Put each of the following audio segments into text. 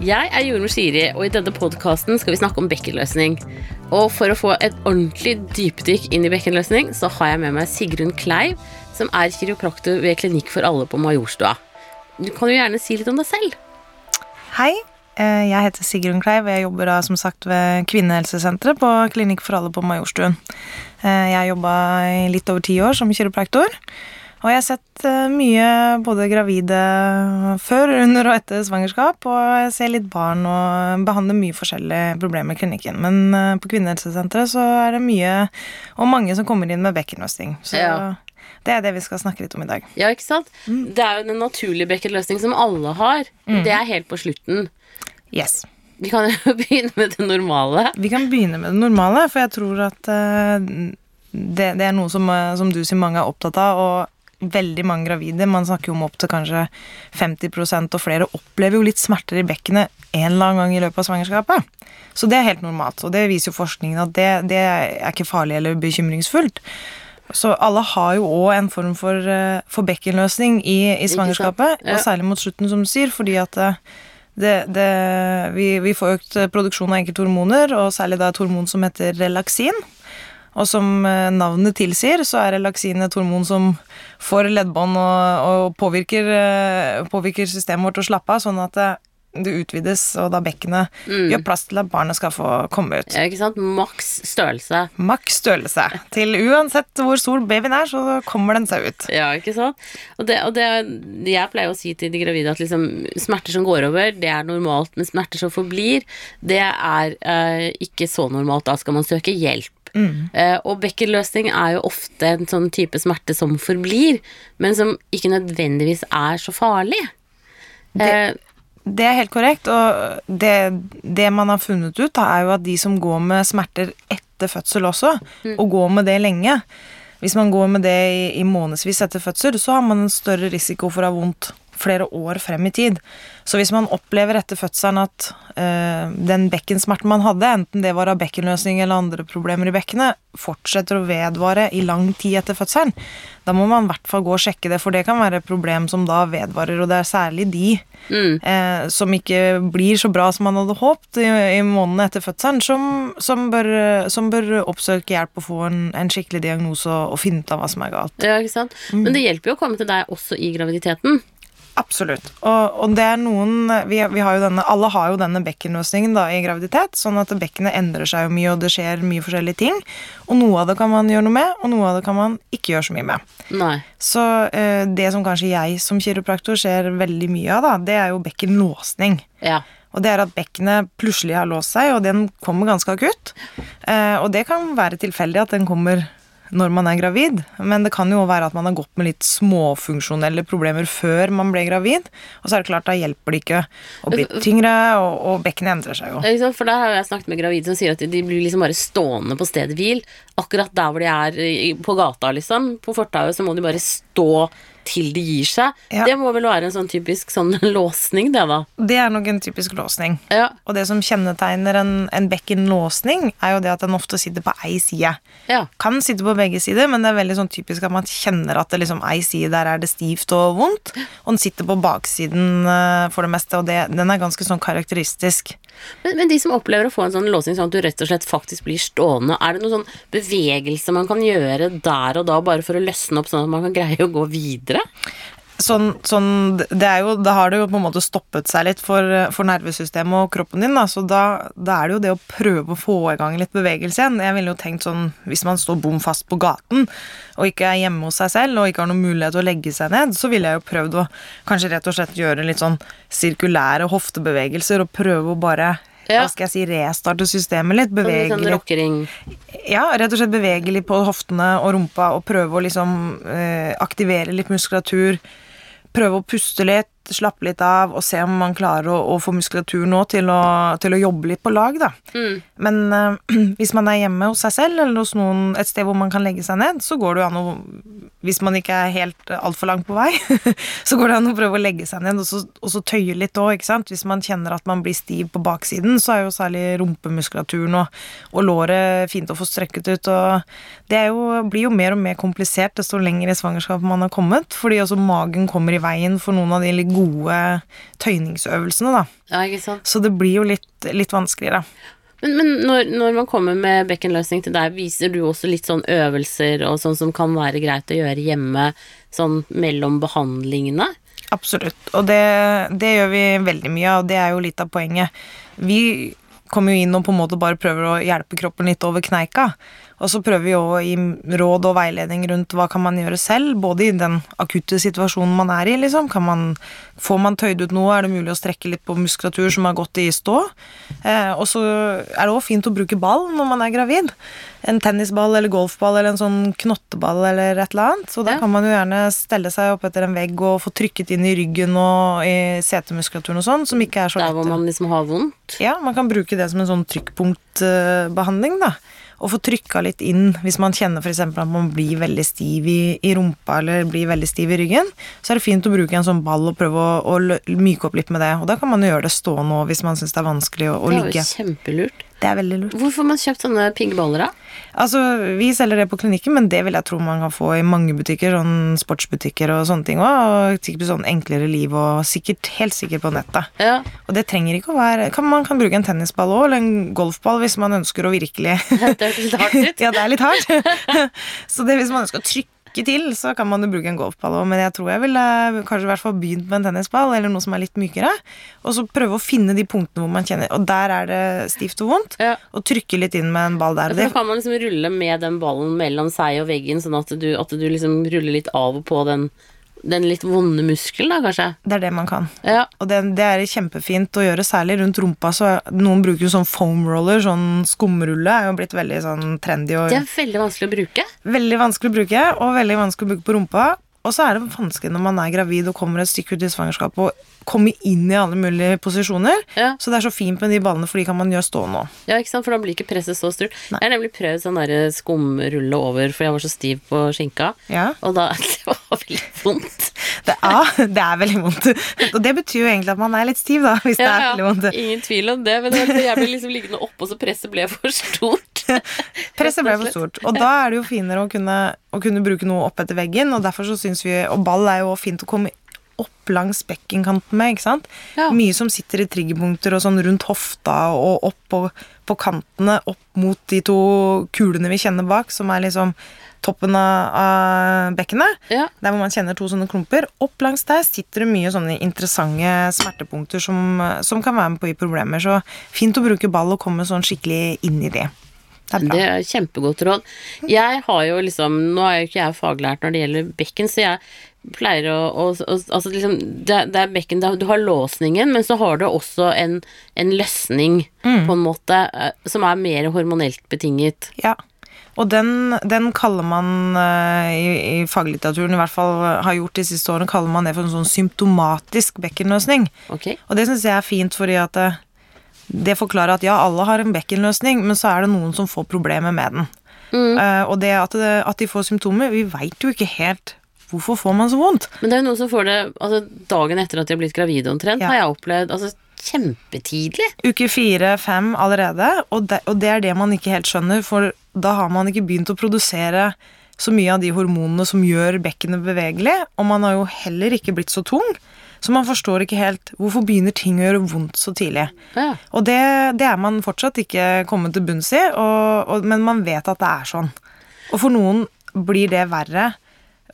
Jeg er jordmor Siri, og i denne podkasten skal vi snakke om bekkenløsning. Og for å få et ordentlig dypdykk inn i bekkenløsning, så har jeg med meg Sigrun Kleiv, som er kiropraktor ved Klinikk for alle på Majorstua. Du kan jo gjerne si litt om deg selv. Hei, eh, jeg heter Sigrun Kleiv, og jeg jobber da som sagt ved Kvinnehelsesenteret på Klinikk for alle på Majorstuen. Eh, jeg jobba i litt over ti år som kiropraktor. Og jeg har sett eh, mye både gravide før, under og etter svangerskap, og jeg ser litt barn og behandler mye forskjellige problemer i klinikken. Men eh, på kvinnehelsesenteret så er det mye og mange som kommer inn med bekkenløsning. Så Ja. det er det vi skal snakke litt om i dag. Ja, ikke sant? Det er jo den naturlige bekkenløsning som alle har. Det er helt på slutten. Yes. Vi kan jo begynne med det normale. Vi kan begynne med det normale, for jeg tror at eh, det, det er noe som, som du sier mange er opptatt av, og veldig mange gravide, man snakker jo om opp til kanskje 50 og flere, opplever jo litt smerter i bekkenet en eller annen gang i løpet av svangerskapet. Så det er helt normalt, og det viser jo forskningen at det, det er ikke farlig eller bekymringsfullt. Så alle har jo òg en form for, eh, for bekkenløsning i, i svangerskapet, Ja. og særlig mot slutten, som du sier, fordi at eh, det, det, vi, vi får økt produksjon av enkelte hormoner, og særlig da et hormon som heter relaksin. Og som eh, navnet tilsier, så er relaksin et hormon som får leddbånd og, og påvirker, eh, påvirker systemet vårt å slappe av, sånn at det, det utvides, og da bekkenet gjør plass til at barnet skal få komme ut. Ja, ikke sant? Maks størrelse. Maks størrelse. Til uansett hvor stor babyen er, så kommer den seg ut. Ja, ikke sant? Og, det, og det, jeg pleier å si til de gravide at liksom, smerter som går over, det er normalt, men smerter som forblir, det er eh, ikke så normalt. Da skal man søke hjelp. Eh, og bekkenløsning er jo ofte en sånn type smerte som forblir, men som ikke nødvendigvis er så farlig. Eh, Det er helt korrekt, og det, det man har funnet ut, da, er jo at de som går med smerter etter fødsel også, og går med det lenge Hvis man går med det i, i månedsvis etter fødsel, så har man en større risiko for å ha vondt flere år frem i tid. Så hvis man opplever etter fødselen at øh, den bekkensmerten man hadde, enten det var av bekkenløsning eller andre problemer i bekkenet, fortsetter å vedvare i lang tid etter fødselen, da må man i hvert fall gå og sjekke det, for det kan være et problem som da vedvarer, og det er særlig de eh, som ikke blir så bra som man hadde håpet i, i månedene etter fødselen, som, som, bør, som bør oppsøke hjelp og få en, en skikkelig diagnose og, og finne ut av hva som er galt. ja, ikke sant? Men det hjelper jo å komme til deg også i graviditeten. Absolutt. Og, og det er noen vi, vi har jo denne, Alle har jo denne bekkenløsningen da i graviditet, sånn at bekkenet endrer seg jo mye, og det skjer mye forskjellige ting. Og noe av det kan man gjøre noe med, og noe av det kan man ikke gjøre så mye med. Nei. Så eh, det som kanskje jeg som kiropraktor ser veldig mye av, da, det er jo bekkenlåsning. Ja. Og det er at bekkenet plutselig har låst seg, og den kommer ganske akutt. Eh, og det kan være tilfeldig at den kommer når man er gravid, men det kan jo være at man har gått med litt småfunksjonelle problemer før man ble gravid, og så er det klart, da hjelper det ikke å bli tyngre, og, og bekkenet endrer seg jo. Ja? For der har jeg snakket med gravide som sier at de blir liksom bare stående på stedet hvil. Akkurat der hvor de er på gata, liksom. På fortauet så må de bare stå til de gir seg. Ja. Det må vel være en sånn typisk sånn låsning, det, da. Det er nok en typisk låsning. Ja. Og det som kjennetegner en, en bekkenlåsning, er jo det at den ofte sitter på ei side. Ja. Kan sitte på begge sider, men det er veldig sånn typisk at man kjenner at det liksom ei side der er det stivt og vondt, og den sitter på baksiden eh, for det meste, og det, den er ganske sånn karakteristisk. Men, men de som opplever å få en sånn låsing sånn at du rett og slett faktisk blir stående, er det noen sånn bevegelse man kan gjøre der og da bare for å løsne opp sånn at man kan greie å gå videre? Sånn, sånn det er jo, Da har det jo på en måte stoppet seg litt for, for nervesystemet og kroppen din, da, så da, da er det jo det å prøve å få i gang litt bevegelse igjen. Jeg ville jo tenkt sånn, Hvis man står bom fast på gaten og ikke er hjemme hos seg selv og ikke har noen mulighet til å legge seg ned, så ville jeg jo prøvd å kanskje rett og slett gjøre litt sånn sirkulære hoftebevegelser og prøve å bare Ja. hva skal jeg si, restarte systemet litt. Bevege sånn litt. Ja, rett og slett bevege litt på hoftene og rumpa og prøve å liksom eh, aktivere litt muskulatur. Prøve å puste litt, slappe litt av og se om man klarer å, å få muskulatur nå til å, til å jobbe litt på lag, da. Men uh, hvis man er hjemme hos seg selv eller hos noen et sted hvor man kan legge seg ned, så går det jo an å hvis man ikke er helt altfor langt på vei, så går det an å prøve å legge seg ned og så, og så tøye litt òg, ikke sant. Hvis man kjenner at man blir stiv på baksiden, så er jo særlig rumpemuskulaturen og, og låret fint å få strekket ut. Og det jo, blir jo mer og mer komplisert desto lenger i svangerskapet man har kommet, fordi også magen kommer i veien for noen av de litt gode tøyningsøvelsene, da. Ja. Så det blir jo litt, litt vanskeligere. Men, men når, når, man kommer med bekkenløsning til deg, viser du også litt sånn øvelser og sånn som kan være greit å gjøre hjemme sånn mellom behandlingene? Absolutt, og det, det gjør vi veldig mye av, og det er jo litt av poenget. Vi kommer jo inn og på en måte bare prøver å hjelpe kroppen litt over kneika. Og så prøver vi å gi råd og veiledning rundt hva kan man gjøre selv, både i den akutte situasjonen man er i, liksom. Kan man, får man tøyd ut noe, er det mulig å strekke litt på muskulatur som har gått i stå. Eh, og så er det òg fint å bruke ball når man er gravid. En tennisball eller golfball eller en sånn knotteball eller et eller annet. Så da ja. kan man jo gjerne stelle seg opp etter en vegg og få trykket inn i ryggen og i setemuskulaturen og sånn, som ikke er så lett. Der hvor man liksom har vondt? Ja, man kan bruke det som en sånn trykkpunktbehandling, da å få trykka litt inn hvis man kjenner f.eks. at man blir veldig stiv i, i, rumpa eller blir veldig stiv i ryggen, så er det fint å bruke en sånn ball og prøve å, å myke opp litt med det. Og da kan man jo gjøre det stående òg hvis man syns det er vanskelig å, å ligge. Det er jo kjempelurt. Det er veldig lurt. Hvorfor har man kjøpt sånne piggeballer, da? Altså, Vi selger det på klinikken, men det vil jeg tro man kan få i mange butikker. Sånn sportsbutikker og sånne ting òg. Og sikkert sånn enklere liv og sikkert, helt sikkert på nettet. Ja. Og det trenger ikke å være kan, Man kan bruke en tennisball òg, eller en golfball hvis man ønsker å virkelig Det er litt hardt ut. ja, det er litt hardt. Så det hvis man ønsker å trykke lykke til, så kan man jo bruke en golfball òg, men jeg tror jeg ville kanskje i hvert fall begynt med en tennisball, eller noe som er litt mykere, og så prøve å finne de punktene hvor man kjenner Og der er det stivt og vondt, ja. og trykke litt inn med en ball der. Ja, for da kan man liksom rulle med den ballen mellom seg og veggen, sånn at du, at du liksom ruller litt av og på den den litt vonde muskelen, da, kanskje? Det er det man kan. Ja. Og det, det, er kjempefint å gjøre, særlig rundt rumpa. Så noen bruker jo sånn foam roller, sånn skumrulle, er jo blitt veldig sånn trendy. Og, det er veldig vanskelig å bruke. Veldig vanskelig å bruke, og veldig vanskelig å bruke på rumpa. Og så er det vanskelig når man er gravid og kommer et stykke ut i svangerskapet og kommer inn i alle mulige posisjoner. Ja. Så det er så fint med de ballene, for de kan man gjøre stå nå. Ja, ikke sant, for da blir ikke presset så stort. Jeg har nemlig prøvd sånn derre skumrulle over, for jeg var så stiv på skinka. Ja. Og da Det var veldig vondt. Det ja, det er veldig vondt. Og det betyr jo egentlig at man er litt stiv, da, hvis ja, det er veldig vondt. Ingen tvil om det, men jeg ble liksom liggende oppå, så presset ble for stort. Presset ble for stort. Og da er det jo finere å kunne, å kunne bruke noe opp etter veggen, og derfor så syns vi Og ball er jo fint å komme opp langs bekkenkanten med. ikke sant? Ja. Mye som sitter i triggerpunkter og sånn rundt hofta og opp på, på, kantene, opp mot de to kulene vi kjenner bak, som er liksom toppen av, av bekkenet. Ja. Der hvor man kjenner to sånne klumper. Opp langs der sitter det mye sånne interessante smertepunkter som, som kan være med på å gi problemer. Så fint å bruke ball og komme sånn skikkelig inn i det. Det er, det er kjempegodt råd. Jeg har jo liksom Nå er jo ikke jeg faglært når det gjelder bekken, så jeg pleier å, å, å Altså liksom det, det, er bekken Du har låsningen, men så har du også en, en løsning, mm. på en måte, eh, som er mer hormonelt betinget. Ja. Og den, den kaller man uh, i, i, faglitteraturen, i hvert fall har gjort de siste årene, kaller man det for en sånn symptomatisk bekkenløsning. Okay. Og det syns jeg er fint, fordi at det, forklarer at ja, alle har en bekkenløsning, men så er det noen som får problemer med den. Mm. Uh, og det at, det at, de får symptomer Vi veit jo ikke helt Hvorfor får man så vondt? Men det er jo noen som får det altså, dagen etter at de har blitt gravide omtrent, ja. har jeg opplevd. altså Kjempetidlig. Uke fire-fem allerede, og det, og det er det man ikke helt skjønner, for da har man ikke begynt å produsere så mye av de hormonene som gjør bekkenet bevegelig, og man har jo heller ikke blitt så tung. Så man forstår ikke helt hvorfor begynner ting å gjøre vondt så tidlig. Ja. Og det, det, er man fortsatt ikke kommet til bunns i, og, og, men man vet at det er sånn. Og for noen blir det verre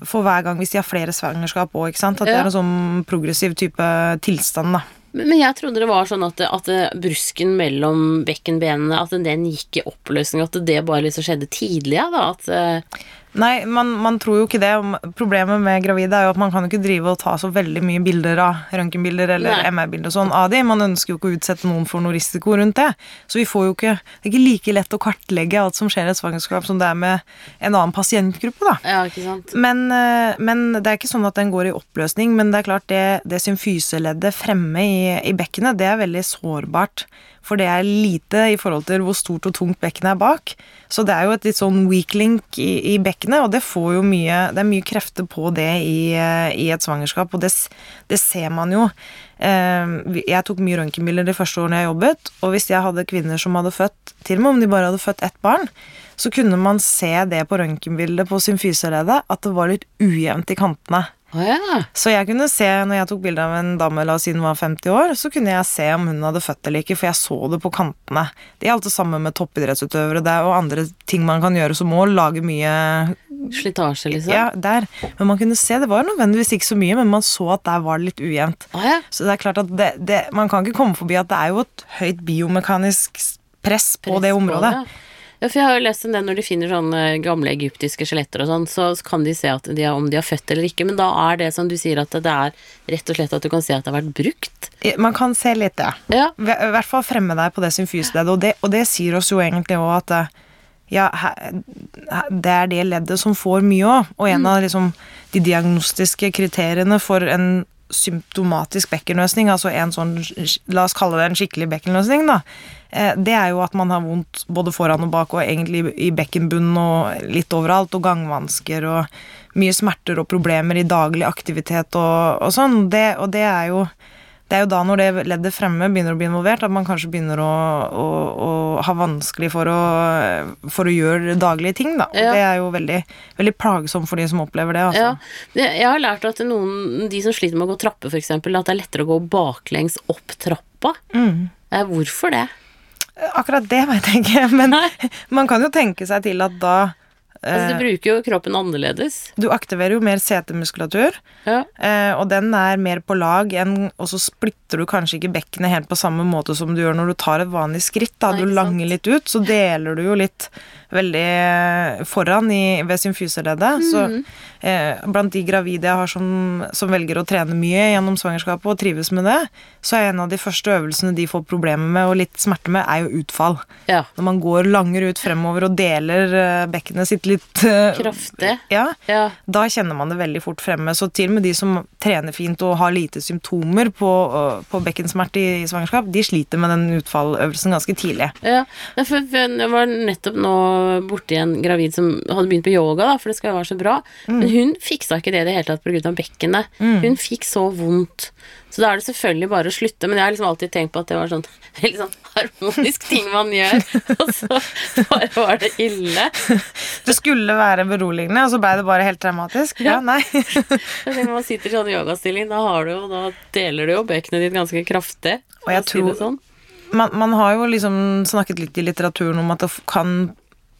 for hver gang hvis de har flere svangerskap òg, ikke sant. At det er en sånn progressiv type tilstand, da. Men jeg trodde det var sånn at, at brusken mellom bekkenbenene At den gikk i oppløsning, at det bare liksom skjedde tidlig, ja, da. At eh, Nei, man, man, tror jo ikke det. Problemet med gravide er jo at man kan ikke drive og ta så veldig mye bilder av røntgenbilder eller MR-bilder sånn av de. Man ønsker jo ikke å utsette noen for noe risiko rundt det. Så vi får jo ikke Det er ikke like lett å kartlegge alt som skjer i et svangerskap som det er med en annen pasientgruppe, da. Ja, ikke sant. Men, eh, men, det er ikke sånn at den går i oppløsning. Men det er klart, det, det symfyseleddet fremme i, i bekkenet, det er veldig sårbart For det er lite i forhold til hvor stort og tungt bekkenet er bak. Så det er jo et litt sånn weak link i, i bekkenet, og det får jo mye Det er mye krefter på det i, i et svangerskap, og det, det ser man jo. Eh, jeg tok mye røntgenbilder de første årene jeg jobbet, og hvis jeg hadde kvinner som hadde født, til og med om de bare hadde født ett barn, så kunne man se det på røntgenbildet på symfyseleddet, at det var litt ujevnt i kantene. Oh, ja. Så jeg kunne se, når jeg tok bilde av en dame la oss si hun var 50 år, så kunne jeg se om hun hadde født eller ikke, for jeg så det på kantene. Det er alt det samme med toppidrettsutøvere det er, og andre ting man kan gjøre som må lage mye Slitasje, liksom? Ja, der. Men man kunne se, det var nødvendigvis ikke så mye, men man så at der var det litt ujevnt. Oh, ja. Så det er klart at det, det, man kan ikke komme forbi at det er jo et høyt biomekanisk press på det området. På det. Ja, for jeg har jo lest en del når de finner sånne gamle egyptiske skjeletter og sånn, så kan de se de er, om de har født eller ikke, men da er det som du sier at det er rett og slett at du kan se at det har vært brukt. Man kan se litt det. Ja. I hvert fall fremme deg på det symfysleddet, og det, og det sier oss jo egentlig òg at ja, det er det leddet som får mye òg, og en av liksom, de diagnostiske kriteriene for en symptomatisk bekkenløsning, altså en sånn, la oss kalle det en skikkelig bekkenløsning, da, det er jo at man har vondt både foran og bak, og egentlig i bekkenbunnen og litt overalt, og gangvansker og mye smerter og problemer i daglig aktivitet og, og sånn. Det, og det er jo det er jo da når det leddet fremme begynner å bli involvert, at man kanskje begynner å, å, å ha vanskelig for å, for å, gjøre daglige ting, da. Ja. Det er jo veldig, veldig plagsomt for de som opplever det. Altså. Ja. Jeg har lært at noen, de som sliter med å gå trapper, f.eks., at det er lettere å gå baklengs opp trappa. Mm. Hvorfor det? Akkurat det veit jeg ikke, men Nei. man kan jo tenke seg til at da Altså, du bruker jo kroppen annerledes. Du aktiverer jo mer setemuskulatur, ja. og den er mer på lag enn Og så splitter du kanskje ikke bekkenet helt på samme måte som du gjør når du tar et vanlig skritt. Da Nei, du langer litt ut, så deler du jo litt veldig foran i, ved symfyseleddet. Mm. Så eh, blant de gravide jeg har som, som, velger å trene mye gjennom svangerskapet og trives med det, så er en av de første øvelsene de får problemer med og litt smerte med, er jo utfall. Ja. Når man går langer ut fremover og deler eh, bekkenet sitt litt uh, Kraftig. Ja, ja. Da kjenner man det veldig fort fremme. Så til og med de som trener fint og har lite symptomer på, på bekkensmerte i, i svangerskap, de sliter med den utfalløvelsen ganske tidlig. Ja, for jeg var nettopp nå borti en gravid som hadde begynt på yoga, da, for det skal jo være så bra. Mm. Men hun fiksa ikke det i det hele tatt pga. bekkenet. Mm. Hun fikk så vondt. Så da er det selvfølgelig bare å slutte, men jeg har liksom alltid tenkt på at det var sånn veldig sånn harmonisk ting man gjør, og så bare var det ille. Det skulle være beroligende, og så ble det bare helt traumatisk? Ja, nei. Når man sitter i sånn yogastilling, da, har du jo, da deler du jo bekkenet ditt ganske kraftig. Og jeg tror si sånn. man, man har jo liksom snakket litt i litteraturen om at det kan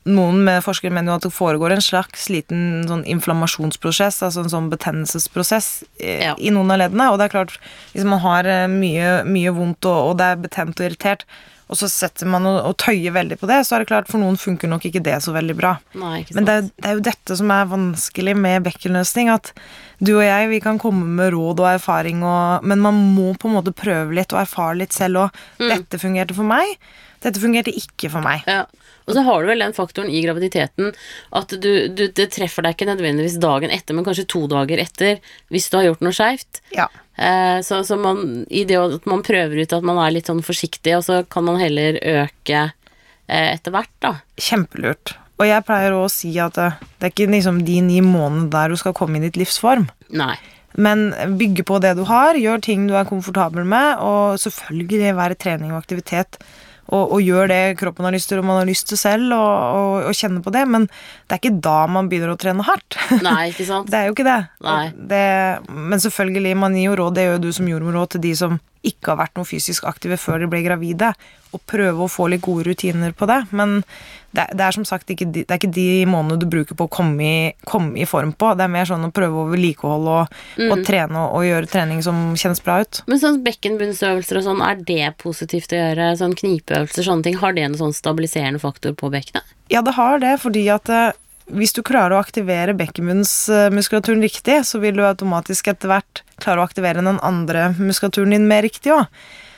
noen med forskere mener jo at det foregår en slags liten sånn inflammasjonsprosess, altså en sånn betennelsesprosess i, ja. i noen av leddene. Og det er klart, hvis man har eh, mye, mye vondt og, og, det er betent og irritert, og så setter man og, og, tøyer veldig på det, så er det klart for noen funker nok ikke det så veldig bra. Nei, Men det, det, er jo dette som er vanskelig med bekkenløsning, at du og jeg vi kan komme med råd og erfaring, og, men man må på en måte prøve litt og erfare litt selv òg. Mm. Dette fungerte for meg, dette fungerte ikke for meg. Ja. Og så har du vel den faktoren i graviditeten at du, du, det treffer deg ikke nødvendigvis dagen etter, men kanskje to dager etter hvis du har gjort noe skeivt. Ja. Eh, så, så man, i det at man prøver ut at man er litt sånn forsiktig, og så kan man heller øke eh, etter hvert, da. Kjempelurt. Og jeg pleier å si at det, det er ikke liksom de ni månedene der du skal komme i ditt livsform. Nei. Men bygge på det du har, gjør ting du er komfortabel med, og selvfølgelig være trening og aktivitet og, og, gjør det kroppen har lyst til, og man har lyst til selv, og, og, og kjenne på det. Men det er ikke da man begynner å trene hardt. Nei, ikke sant? det er jo ikke det. det. Men selvfølgelig, man gir jo råd, det gjør du som jordmor til de som ikke har vært noe fysisk aktive før de ble gravide, og prøve å få litt gode rutiner på det. Men det, det er som sagt ikke de, det er ikke de månedene du bruker på å komme i, komme i, form på. Det er mer sånn å prøve å vedlikeholde og, mm. og, trene og, og, gjøre trening som kjennes bra ut. Men sånn bekkenbunnsøvelser og sånn, er det positivt å gjøre? Sånn knipeøvelser, sånne ting. Har det en sånn stabiliserende faktor på bekkenet? Ja, det har det, fordi at eh, hvis du klarer å aktivere bekkenbunnsmuskulaturen riktig, så vil du automatisk etter hvert klare å aktivere den andre muskulaturen din mer riktig òg.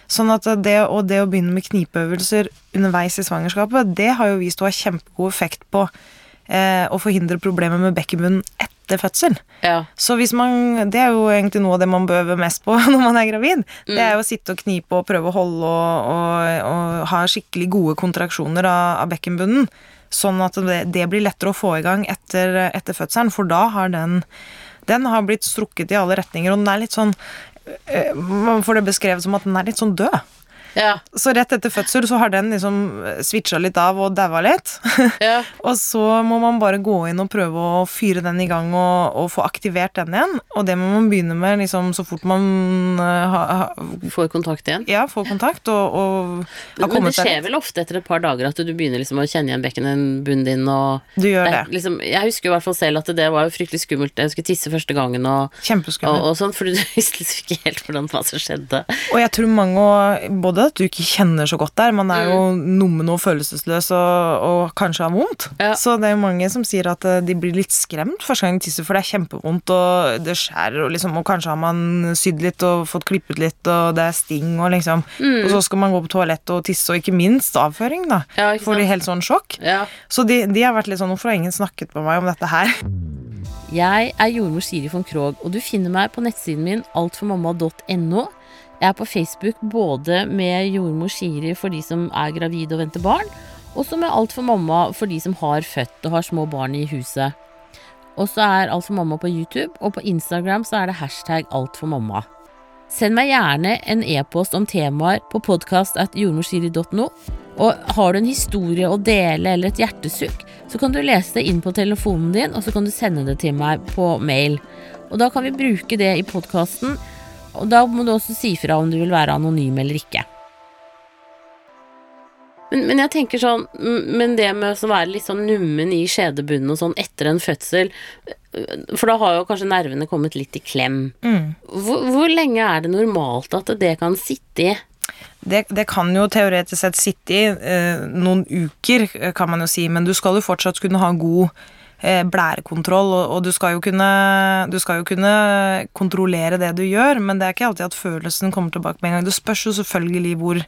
Sånn at det, og det å begynne med knipeøvelser underveis i svangerskapet, det har jo vist å ha kjempegod effekt på eh, å forhindre problemer med bekkenbunnen etter fødsel. Ja. Så hvis man Det er jo egentlig noe av det man bør øve mest på når man er gravid. Det er jo å sitte og knipe og prøve å holde og, og, og ha skikkelig gode kontraksjoner av, av bekkenbunnen. Sånn at det, det blir lettere å få i gang etter, etter fødselen, for da har den Den har blitt strukket i alle retninger, og den er litt sånn eh, Man får det beskrevet som at den er litt sånn død. Ja. Så rett etter fødsel så har den liksom switcha litt av og daua litt. ja. og så må man bare gå inn og prøve å fyre den i gang og, og få aktivert den igjen. Og det må man begynne med liksom så fort man uh, ha, ha, Får kontakt igjen. ja, får kontakt og, og har Men det skjer vel ofte etter et par dager at du begynner liksom å kjenne igjen bekkenbunnen din og Du gjør det, det. liksom, Jeg husker i hvert fall selv at det var jo fryktelig skummelt. Jeg skulle tisse første gangen og, og, og sånn, for du visste liksom ikke helt hvordan hva som skjedde. Og jeg tror mange og Både at du ikke kjenner så godt der, man er jo nummen og følelsesløs og, og kanskje har vondt. Ja. Så det er jo mange som sier at eh, de blir litt skremt første gang de tisser, for det er kjempevondt og det skjærer, og liksom Og kanskje har man sydd litt og fått klippet litt, og det er sting og liksom Og så skal man gå på toalettet og tisse, og ikke minst avføring, da. Ja, Får de helt sånn sjokk. Ja. Så de, de har vært litt sånn Hvorfor har ingen snakket med meg om dette her? Jeg er jordmor Siri von Krogh, og du finner meg på nettsiden min altformamma.no. Jeg er på Facebook både med jordmor Shiri for de som er gravide og venter barn, og så med Alt for mamma for de som har født og har små barn i huset. Og så er Alt for mamma på YouTube, og på Instagram så er det hashtag Alt for mamma. Send meg gjerne en e-post om temaer på podkast.jordmorshiri.no. Og har du en historie å dele eller et hjertesukk, så kan du lese det inn på telefonen din, og så kan du sende det til meg på mail. Og da kan vi bruke det i podkasten, og da må du også si fra om du vil være anonym eller ikke. Men, men jeg tenker sånn Men det med å være litt sånn nummen i skjedebunnen og sånn etter en fødsel For da har jo kanskje nervene kommet litt i klem. Mm. Hvor, hvor lenge er det normalt at det kan sitte i? Det, det kan jo teoretisk sett sitte i eh, noen uker, eh, kan man jo si, men du skal jo fortsatt kunne ha god blærekontroll, og, du, skal jo kunne, du skal jo kunne kontrollere det du gjør, men det er ikke alltid at følelsen kommer tilbake med en gang. Det spørs jo selvfølgelig hvor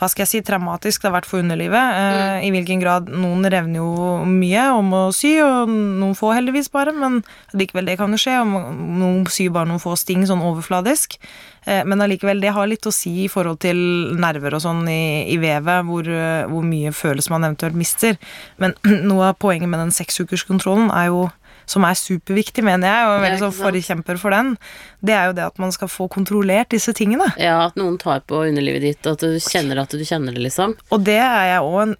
hva skal jeg si, traumatisk det har vært for underlivet. Mm. I hvilken grad noen revner jo mye om å sy, og noen få heldigvis bare, men likevel det kan jo skje. Noen syr bare noen få sting sånn overfladisk. Eh, Men allikevel, det har litt å si i forhold til nerver og sånn i, i vevet, hvor, eh, hvor mye følelse man eventuelt mister. Men noe av poenget med den seksukerskontrollen er jo som er superviktig, mener jeg, og er veldig sånn forkjemper for den, det er jo det at man skal få kontrollert disse tingene. Ja, at noen tar på underlivet ditt, og at du kjenner at du kjenner det, liksom. Og det er jeg òg en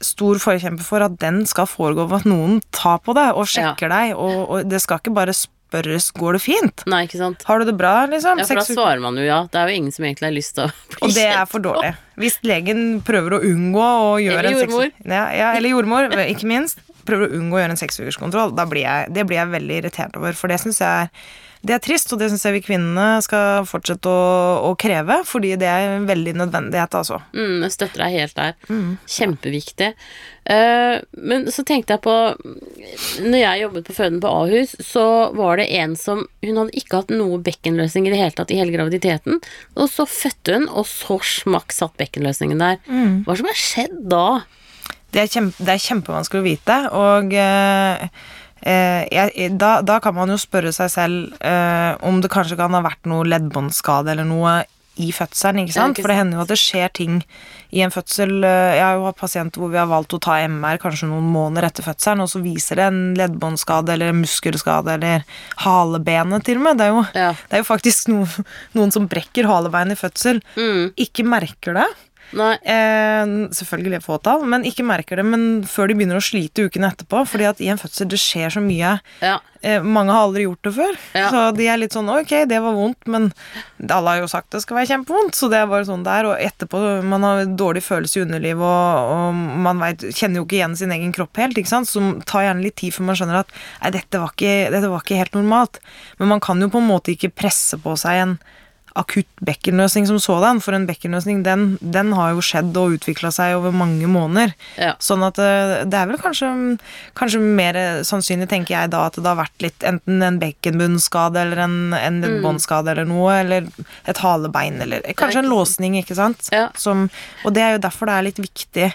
stor forkjemper for, at den skal foregå ved at noen tar på deg og sjekker deg, og, og det skal ikke bare spørres 'går det fint'? Nei, ikke sant? Har du det bra, liksom? Ja, for da svarer man jo ja. Det er jo ingen som egentlig har lyst til å bli Og det er for dårlig. Hvis legen prøver å unngå å gjøre Eller en jordmor. Ja, ja, eller jordmor, ikke minst. Prøver å unngå å gjøre en seksukerskontroll. Det blir jeg veldig irritert over, for det syns jeg er det er trist, og det syns jeg vi kvinnene skal fortsette å, å kreve, fordi det er en veldig nødvendighet, altså. Mm, jeg støtter deg helt der. Kjempeviktig. Uh, men så tenkte jeg på Når jeg jobbet på føden på Ahus, så var det en som Hun hadde ikke hatt noe bekkenløsning i det hele tatt i hele graviditeten. Og så fødte hun, og så smakk satt bekkenløsningen der. Hva som har skjedd da? Det er, kjempe, det er kjempevanskelig å vite, og eh, jeg, da, da kan man jo spørre seg selv eh, om det kanskje kan ha vært noe leddbåndskade eller noe i fødselen, ikke sant? For det hender jo at det skjer ting i en fødsel. Eh, Jeg har jo hatt pasienter hvor vi har valgt å ta MR kanskje noen måneder etter fødselen, og så viser det en leddbåndskade eller en muskelskade eller halebenet til og med. Det er jo, Ja. det er jo faktisk noen, noen som brekker halebeinet i fødsel, Mm, ikke merker det. Eh, selvfølgelig fåtall, men ikke merker det. Men før de begynner å slite ukene etterpå. fordi at i en fødsel det skjer så mye. Ja. Eh, mange har aldri gjort det før. Ja. Så de er litt sånn ok, det var vondt, men alle har jo sagt det skal være kjempevondt. Så det er bare sånn der. Og etterpå, man har dårlig følelse i underlivet, og, og man vet, kjenner jo ikke igjen sin egen kropp helt. ikke sant? Så tar gjerne litt tid før man skjønner at nei, dette var, ikke, dette var ikke helt normalt. Men man kan jo på en måte ikke presse på seg en akutt bekkenløsning som sådan, for en bekkenløsning den, den har jo skjedd og utvikla seg over mange måneder. Ja. Sånn at eh, det er vel kanskje, kanskje mer sannsynlig, tenker jeg da, at det har vært litt enten en bekkenbunnskade eller en, en Mm. eller noe, eller et halebein, eller kanskje en låsning, ikke sant? Ja. Som, og det er jo derfor det er litt viktig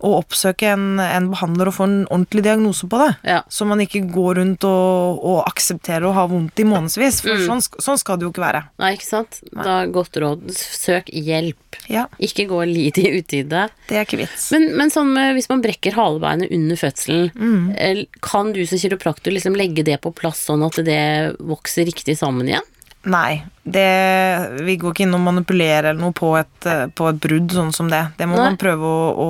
å oppsøke en, en behandler og få en ordentlig diagnose på det. Ja. Så man ikke går rundt og, og aksepterer å ha vondt i månedsvis. For Mm. sånn, sånn skal det jo ikke være. Nei, ikke sant? Da Godt råd. Søk hjelp. Ja, Ikke gå litt i utide. det er ikke vits. Men, men sånn med, hvis man brekker halebeinet under fødselen, Mm. eh, kan du som kiropraktor liksom legge det på plass sånn at det vokser riktig sammen igjen? Nei, det, vi går ikke inn og manipulerer eller noe på et, eh, på et brudd sånn som det. Det må Nei. man prøve å, å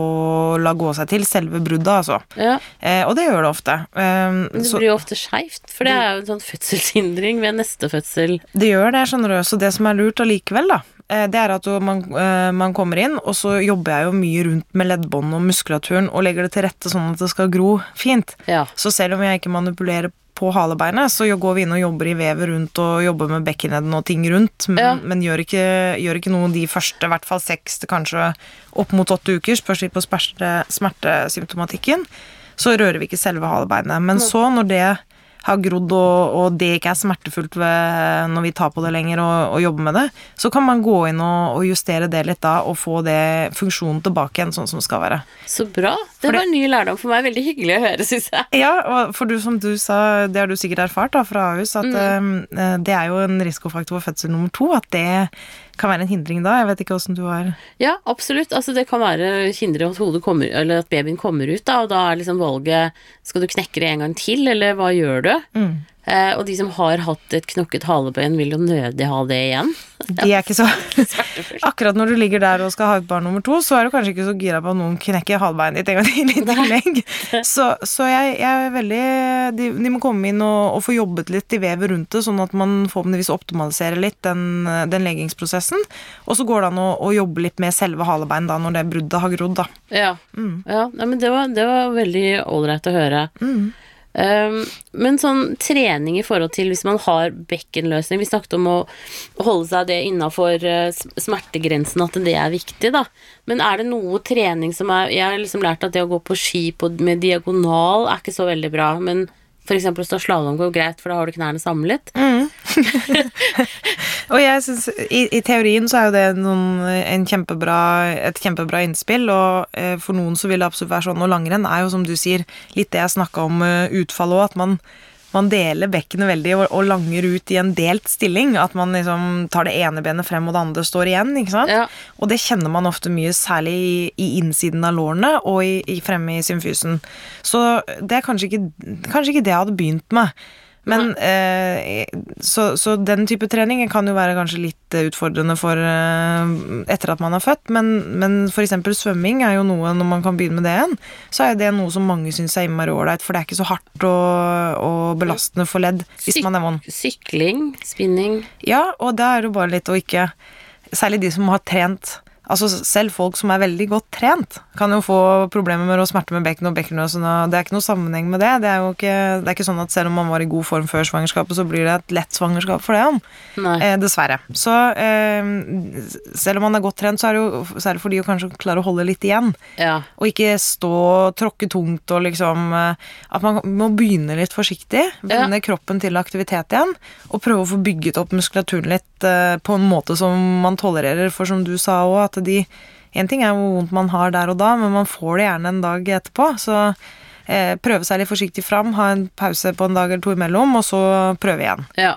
la gå seg til, selve bruddet, altså. Ja, Eh, og det gjør det ofte. Eh, det så, blir jo ofte skeivt, for det er jo en sånn fødselshindring ved neste fødsel. det gjør det, skjønner du. Så det som er lurt allikevel, da, det er at man, eh, man kommer inn, og så jobber jeg jo mye rundt med leddbånd og muskulaturen og legger det til rette sånn at det skal gro fint. Ja. Så selv om jeg ikke manipulerer på halebeinet, så går vi inn og jobber i vevet rundt og jobber med bekkenledden og ting rundt, men, Ja. men gjør, ikke, gjør ikke noe de første, i hvert fall seks til kanskje opp mot åtte uker, spørs litt på smerte, smertesymptomatikken, så rører vi ikke selve halebeinet. Men så, når det har grodd og, og det ikke er smertefullt ved, når vi tar på det lenger og, og jobber med det, så kan man gå inn og, og justere det litt da, og få det funksjonen tilbake igjen sånn som det skal være. Så bra. Det var en ny lærdom for meg. Veldig hyggelig å høre, syns jeg. Ja, for du som du sa, det har du sikkert erfart da fra Ahus, at eh, det er jo en risikofaktor for fødsel nummer to, at det kan være en hindring da. Jeg vet ikke åssen du har Ja, absolutt. Altså, det kan være hindre at hodet kommer, eller at babyen kommer ut, da, og da er liksom valget Skal du knekke det en gang til, eller hva gjør du? Eh, og de som har hatt et knokket halebøyen, vil jo nødig ha det igjen. De er ikke så Akkurat når du ligger der og skal ha et barn nummer to, så er du kanskje ikke så gira på at noen knekker halebeinet ditt en gang til i tillegg. Så, så jeg, jeg er veldig de, de må komme inn og, og få jobbet litt i vevet rundt det, sånn at man forhåpentligvis optimaliserer litt den, den leggingsprosessen. Og så går det an å, å jobbe litt med selve halebeinet da, når det bruddet har grodd, da. Ja. ja nei, men det var, det var veldig ålreit å høre. Um, men sånn trening i forhold til hvis man har bekkenløsning Vi snakket om å holde seg det innafor smertegrensen, at det er viktig, da. Men er det noe trening som er Jeg har liksom lært at det å gå på ski på, med diagonal er ikke så veldig bra, men f.eks. å stå slalåm går greit, for da har du knærne samlet. Og jeg synes, i, I teorien så er jo det noen, en kjempebra, et kjempebra innspill, og eh, for noen så vil det absolutt være sånn. Og langrenn er jo, som du sier, litt det jeg snakka om uh, utfallet òg, at man, man deler bekkenet veldig og, og langer ut i en delt stilling. At man liksom tar det ene benet frem, og det andre står igjen. ikke sant? Ja. Og det kjenner man ofte mye, særlig i, i innsiden av lårene og i, i fremme i symfysen. Så det er kanskje ikke, kanskje ikke det jeg hadde begynt med. Men eh, så, så den type trening kan jo være kanskje litt eh, utfordrende for eh, etter at man er født, men, men f.eks. svømming er jo noe når man kan begynne med det igjen, så er det noe som mange syns er innmari ålreit, for det er ikke så hardt og, og belastende for ledd hvis Syk- man er vond. Sykling, spinning Ja, og da er det jo bare litt å ikke Særlig de som har trent Altså Selv folk som er veldig godt trent, kan jo få problemer med å smerte med bekken og bekkenløs. og Det er ikke noe sammenheng med det. Det er jo ikke, det er ikke sånn at selv om man var i god form før svangerskapet, så blir det et lett svangerskap for det. om. Eh, dessverre. Så eh, selv om man er godt trent, så er det jo særlig for de å kanskje klare å holde litt igjen. Ja. Og ikke stå tråkke tungt og liksom eh, At man må begynne litt forsiktig. Vende kroppen til aktivitet igjen. Og prøve å få bygget opp muskulaturen litt eh, på en måte som man tolererer. For som du sa òg, at de En ting er hvor vondt man har der og da, men man får det gjerne en dag etterpå. Så eh, prøve seg litt forsiktig fram, ha en pause på en dag eller to imellom, og så prøve igjen. ja.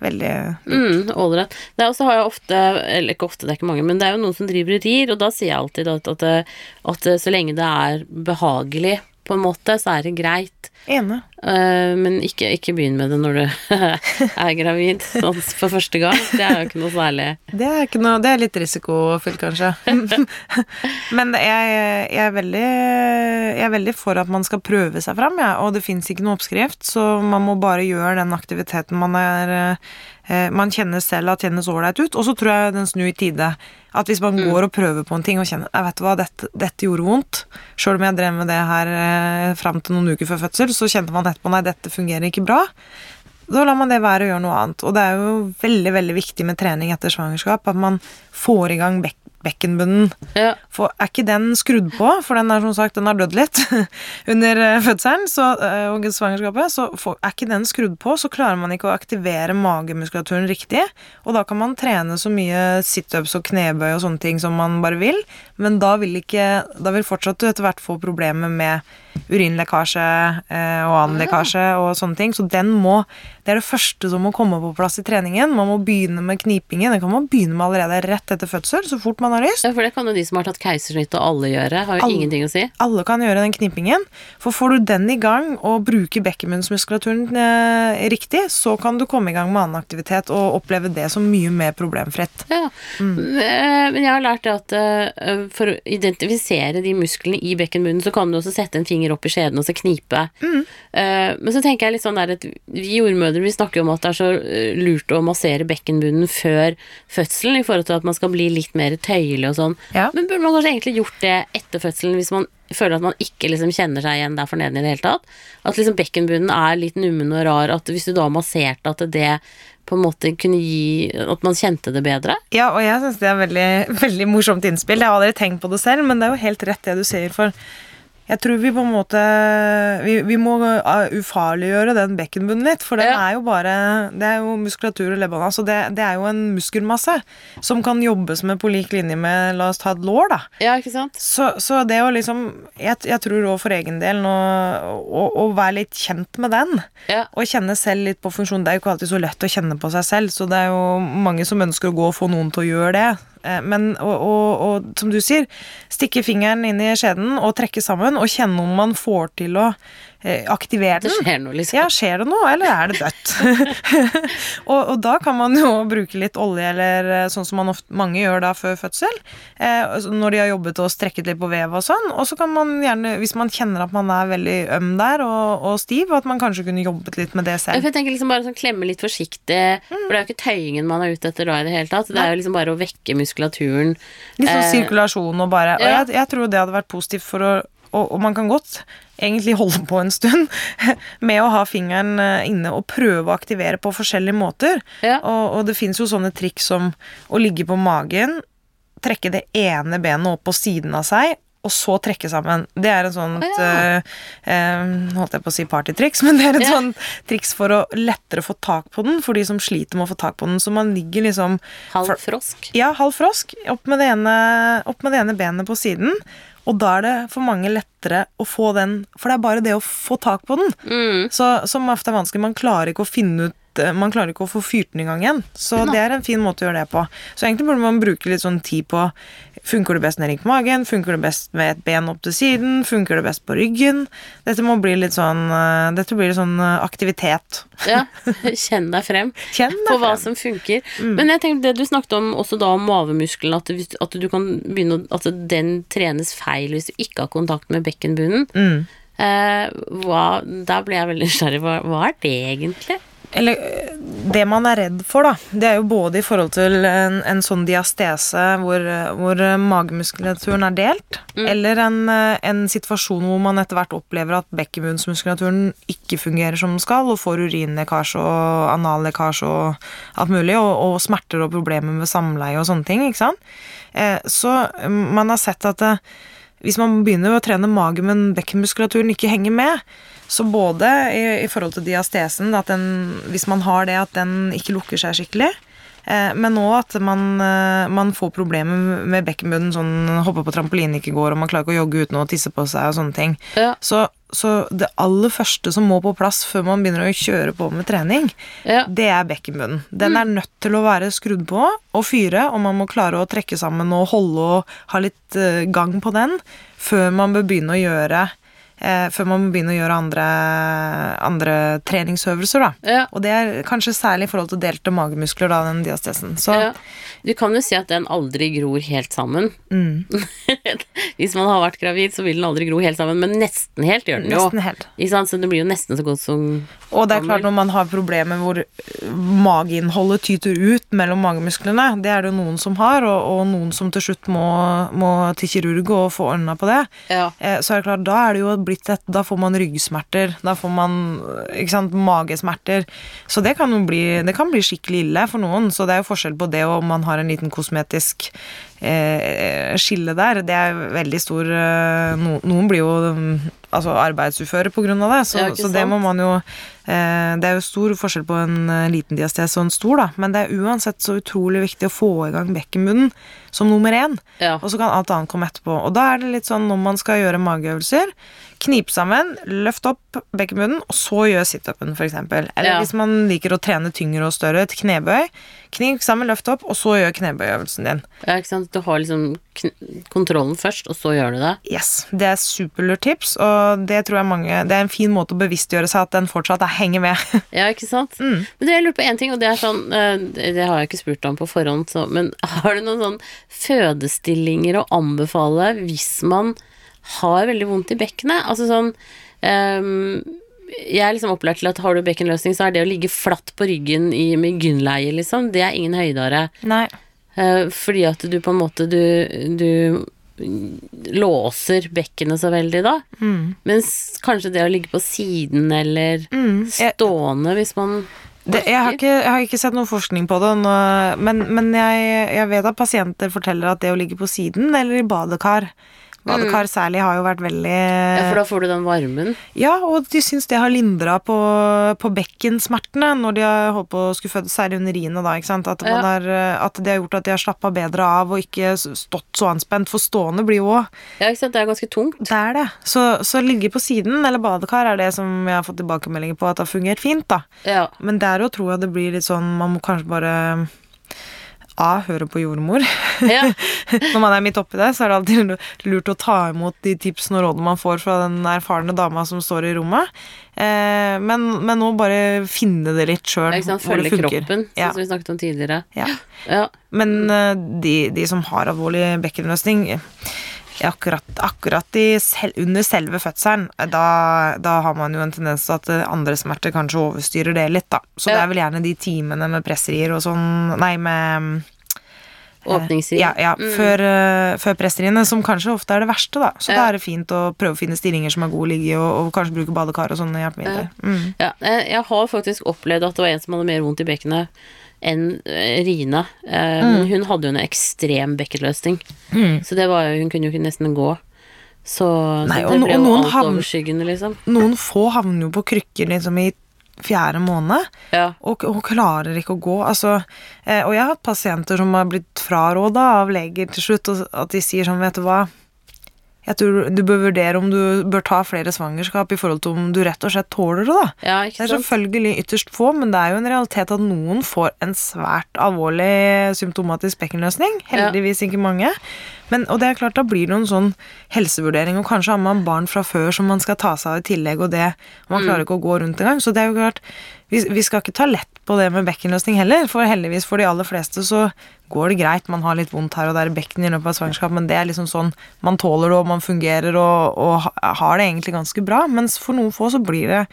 Veldig Mm, ålreit. Det er også har jeg ofte, eller ikke ofte, det er ikke mange, men det er jo noen som driver og rir, og da sier jeg alltid at, at, at så lenge det er behagelig, på en måte, så er det greit. Ene. Eh, men ikke, ikke begynn med det når du er gravid sånn for første gang. Det er jo ikke noe særlig. Det er, noe, det er litt risikofylt, kanskje. Men jeg, jeg, er veldig, jeg er veldig for at man skal prøve seg fram, ja. og det fins ikke noe oppskrift, så man må bare gjøre den aktiviteten man er eh, man kjenner selv at kjennes ålreit ut, og så tror jeg den snur i tide. At hvis man går og prøver på en ting og kjenner jeg vet hva, dette, dette gjorde vondt, sjøl om jeg drev med det her eh, fram til noen uker før fødsel, så kjente man etterpå nei, dette fungerer ikke bra. Da lar man det være og gjør noe annet. Og det er jo veldig veldig viktig med trening etter svangerskap, at man får i gang bek bekkenbunnen. Ja. For er ikke den skrudd på, for den er som sagt, den har dødd litt under eh, fødselen så, eh, og svangerskapet, så for, er ikke den skrudd på, så klarer man ikke å aktivere magemuskulaturen riktig. Og da kan man trene så mye situps og knebøy og sånne ting som man bare vil, men da vil ikke Da vil fortsatt du etter hvert få problemer med urinlekkasje eh, og annen lekkasje og sånne ting. Så den må Det er det første som må komme på plass i treningen. Man må begynne med knipingen. Det kan man begynne med allerede rett etter fødsel, så fort man har lyst. ja, for det kan jo de som har tatt keisersnitt og alle gjøre, har jo Alle. ingenting å si. Alle kan gjøre den knipingen. For får du den i gang og bruker bekkenmunnsmuskulaturen eh, riktig, så kan du komme i gang med annen aktivitet og oppleve det som mye mer problemfritt. Ja. Mm. Eh, Men jeg har lært det at eh, for å identifisere de musklene i bekkenmunnen, så kan du også sette en finger opp i skjeden og så knipe. Mm. Uh, Men så tenker jeg litt sånn der at vi jordmødre vi snakker jo om at det er så eh, lurt å massere bekkenbunnen før fødselen, i forhold til at man skal bli litt mer tøyelig og sånn. Ja. Men burde man kanskje egentlig gjort det etter fødselen hvis man føler at man ikke liksom kjenner seg igjen der for neden i det hele tatt? At liksom bekkenbunnen er litt nummen og rar, at hvis du da masserte at det på en måte kunne gi At man kjente det bedre? Ja, og jeg syns det er veldig, veldig morsomt innspill. Jeg har aldri tenkt på det selv, men det er jo helt rett det du sier. For jeg tror vi på en måte Vi, vi må uh, ufarliggjøre den bekkenbunnen litt, for den Ja. er jo bare Det er jo muskulatur og lebbene. Altså det, det er jo en muskelmasse som kan jobbes med på lik linje med La oss ta et lår, da. Ja, ikke sant? Så, så det å liksom Jeg, jeg tror òg for egen del nå å, å være litt kjent med den, Ja. og kjenne selv litt på funksjon Det er jo ikke alltid så lett å kjenne på seg selv, så det er jo mange som ønsker å gå og få noen til å gjøre det. Eh, Men, og, og, og som du sier, stikke fingeren inn i skjeden og trekke sammen, og kjenne om man får til å eh, den. Det skjer noe, liksom. Ja, skjer det noe, eller er det dødt? og, og da kan man jo bruke litt olje, eller eh, sånn som man ofte, mange gjør da før fødsel, eh, når de har jobbet og strekket litt på vev og sånn. Og så kan man gjerne, hvis man kjenner at man er veldig øm der og, og stiv, at man kanskje kunne jobbet litt med det selv. jeg tenker liksom bare sånn klemme litt forsiktig, for det er jo ikke tøyingen man er ute etter da i det hele tatt. Det er jo liksom bare å vekke muskulaturen. Litt sånn Eh, sirkulasjon og bare Og jeg, jeg tror det hadde vært positivt for å og, og man kan godt egentlig holde på en stund med å ha fingeren eh, inne og prøve å aktivere på forskjellige måter. Ja. Og, og det fins jo sånne triks som å ligge på magen, trekke det ene benet opp på siden av seg, og så trekke sammen. Det er en sånt Å, ja. uh, eh, Holdt jeg på å si partytriks, men det er et Ja. sånt triks for å lettere få tak på den, for de som sliter med å få tak på den. Så man ligger liksom Halv frosk. ja, halv frosk. Opp med, det ene, opp med det ene benet på siden. Og da er det for mange lettere å få den For det er bare det å få tak på den Mm. så, som ofte er vanskelig. Man klarer ikke å finne ut eh, man klarer ikke å få fyrt den i gang igjen. Så det er en fin måte å gjøre det på. Så egentlig burde man bruke litt sånn tid på Funker det best ned på magen? Funker det best med et ben opp til siden? Funker det best på ryggen? Dette må bli litt sånn eh, Dette blir litt sånn eh, aktivitet. Ja, kjenn deg frem Kjenn deg på hva som funker. Men jeg tenkte det du snakket om også da om mavemuskelen, at, at du kan begynne At den trenes feil hvis du ikke har kontakt med bekkenbunnen. Mm. Eh, hva, der ble jeg veldig nysgjerrig. Hva, hva er det egentlig? Eller det man er redd for, da, det er jo både i forhold til en, en sånn diastese hvor, hvor magemuskulaturen er delt, eller en, en situasjon hvor man etter hvert opplever at bekkenbunnsmuskulaturen ikke fungerer som den skal, og får urinlekkasje og anallekkasje og alt mulig, og, og smerter og problemer med samleie og sånne ting, ikke sant. Eh, så øh, man har sett at eh, hvis man begynner å trene mage, men bekkenmuskulaturen ikke henger med, så både i, i forhold til diastesen, at den, hvis man har det, at den ikke lukker seg skikkelig, eh, men òg at man, eh, man får problemer med bekkenbunnen, sånn hoppe på trampoline ikke går, og man klarer ikke å jogge uten å tisse på seg og sånne ting. Ja. Så, så det aller første som må på plass før man begynner å kjøre på med trening, Ja. det er bekkenbunnen. Den er nødt til å være skrudd på og fyre, og man må klare å trekke sammen og holde og ha litt eh, gang på den før man bør begynne å gjøre før man må begynne å gjøre andre, andre treningsøvelser. Ja. Og det er kanskje særlig i forhold til delte magemuskler, da, den diastesen. Så Ja. Du kan jo si at den aldri gror helt sammen. mm, Hvis man har vært gravid, så vil den aldri gro helt sammen, men nesten helt gjør den jo. Så det blir jo nesten så godt som Og det er klart når man har problemer hvor øh, mageinnholdet tyter ut mellom magemusklene, det er det jo noen som har, og, og noen som til slutt må, må til kirurg og få ordna på det. Ja. Eh, Så er det klart, da er det jo blitt tett, Da får man ryggsmerter, da får man ikke sant, magesmerter. Så det kan bli, det kan bli skikkelig ille for noen. Så det er jo forskjell på det og om man har en liten kosmetisk eh, skille der. Det er veldig stor eh, no, Noen blir jo mm, altså arbeidsuføre av det, så, det, så det må man jo eh, Det er jo stor forskjell på en liten diastese og en stor, da, men det er uansett så utrolig viktig å få i gang bekkenbunnen som nummer én. Ja. Og så kan alt annet komme etterpå. Og da er det litt sånn når man skal gjøre mageøvelser, knip sammen, løft opp bekkenbunnen, og så gjør situpen, f.eks. Eller Ja. hvis man liker å trene tyngre og større, et knebøy. Knip sammen, løft opp, og så gjør knebøyøvelsen din. ja, ikke sant. Du har liksom kontrollen først, og så gjør du det. Yes, Det er superlurt tips, og det tror jeg mange Det er en fin måte å bevisstgjøre seg at den fortsatt er henger med. Ja, ikke sant? Men det jeg lurer på én ting, og det er sånn eh, Det har jeg ikke spurt om på forhånd, så, men har du noen sånn fødestillinger å anbefale hvis man har veldig vondt i bekkenet? Altså sånn ehm, Jeg er liksom opplært til at har du bekkenløsning, så er det å ligge flatt på ryggen i, med gynnleie, liksom, det er ingen høydare. Nei. Eh, fordi at du på en måte Du, du låser bekkenet så veldig da. Mm. Mens kanskje det å ligge på siden eller Jeg- stående hvis man Det, jeg, har ikke, jeg har ikke sett noe forskning på det, nå, men, men jeg, jeg vet at pasienter forteller at det å ligge på siden eller i badekar Badekar særlig har jo vært veldig Ja, for da får du den varmen. Ja, og de syns det har lindra på, på bekkensmertene når de har holdt på å skulle føde, særlig under riene, da, ikke sant. At, man Ja. har, at det har gjort at de har slappa bedre av og ikke stått så anspent, for stående blir jo òg Ja, ikke sant. Det er ganske tungt. Det er det. Så, så ligge på siden eller badekar er det som jeg har fått tilbakemeldinger på at det har fungert fint, da. Ja. Men der òg tror jeg det blir litt sånn Man må kanskje bare A. Høre på jordmor. ja. Når man er midt oppi det, så er det alltid lurt å ta imot de tipsene og rådene man får fra den erfarne dama som står i rommet. Eh, men, men nå bare finne det litt sjøl. Følge kroppen, Ja. som vi snakket om tidligere. Ja. Ja. Men eh, de, de som har alvorlig bekkenløsning Akkurat, akkurat i sel, under selve fødselen, eh, da, da har man jo en tendens til at eh, andre smerter kanskje overstyrer det litt, da. Så det er vel gjerne de timene med presserier og sånn Nei, med Åpningsrier. Ja, ja før, uh, før presseriene, som kanskje ofte er det verste, da. Så Ja. da er det fint å prøve å finne stillinger som er gode å ligge i, og, og kanskje bruke badekar og sånne hjelpemidler. Mm. Ja, jeg har faktisk opplevd at det var en som hadde mer vondt i bekkenet enn Rina. Rine. Eh, Men hun hadde jo en ekstrem bekkenløsning. Mm. Så det var jo Hun kunne jo ikke nesten gå. Så, Nei, så det ble jo alt overskyggende, liksom. Noen få havner jo på krykker liksom i fjerde måned. Ja. Og, og klarer ikke å gå. Altså, eh, og jeg har hatt pasienter som har blitt fraråda av leger til slutt, og at de sier sånn, vet du hva Jeg tror du bør vurdere om du bør ta flere svangerskap i forhold til om du rett og slett tåler det, da. ja, Det er selvfølgelig ytterst få, men det er jo en realitet at noen får en svært alvorlig symptomatisk bekkenløsning. Heldigvis ikke mange. Men, og det er klart, da blir det en sånn helsevurdering, og kanskje har man barn fra før som man skal ta seg av i tillegg, og det Man klarer ikke å gå rundt engang. Så det er jo klart, vi, vi skal ikke ta lett på det med bekkenløsning heller, for heldigvis for de aller fleste så går det greit. Man har litt vondt her og der i bekken i løpet av svangerskap, men det er liksom sånn man tåler det, og man fungerer og, og har det egentlig ganske bra. Mens for noen få så blir det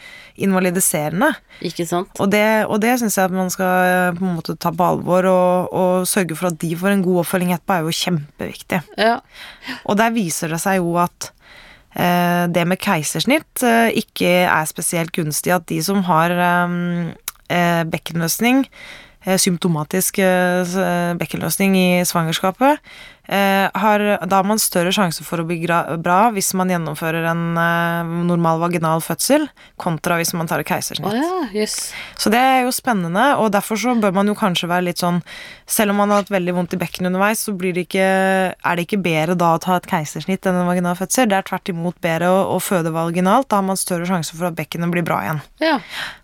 invalidiserende. Ikke sant? Og det, og det syns jeg at man skal eh, på en måte ta på alvor, og, og sørge for at de får en god oppfølging etterpå, er jo kjempeviktig. Ja. Og der viser det seg jo at det med keisersnitt eh, ikke er spesielt gunstig. At de som har eh, eh, bekkenløsning, eh, symptomatisk eh, bekkenløsning i svangerskapet, eh, har, da har man større sjanse for å bli bra hvis man gjennomfører en eh, normal vaginal fødsel, kontra hvis man tar et keisersnitt. keisersnitt. ja, yes. Så det er jo spennende, og derfor så bør man jo kanskje være litt sånn Selv om man har hatt veldig vondt i bekkenet underveis, så blir det ikke, er det ikke bedre da å ta et keisersnitt enn en vaginal fødsel. Det er tvert imot bedre å, å føde vaginalt. Da har man større sjanse for at bekkenet blir bra igjen. Ja.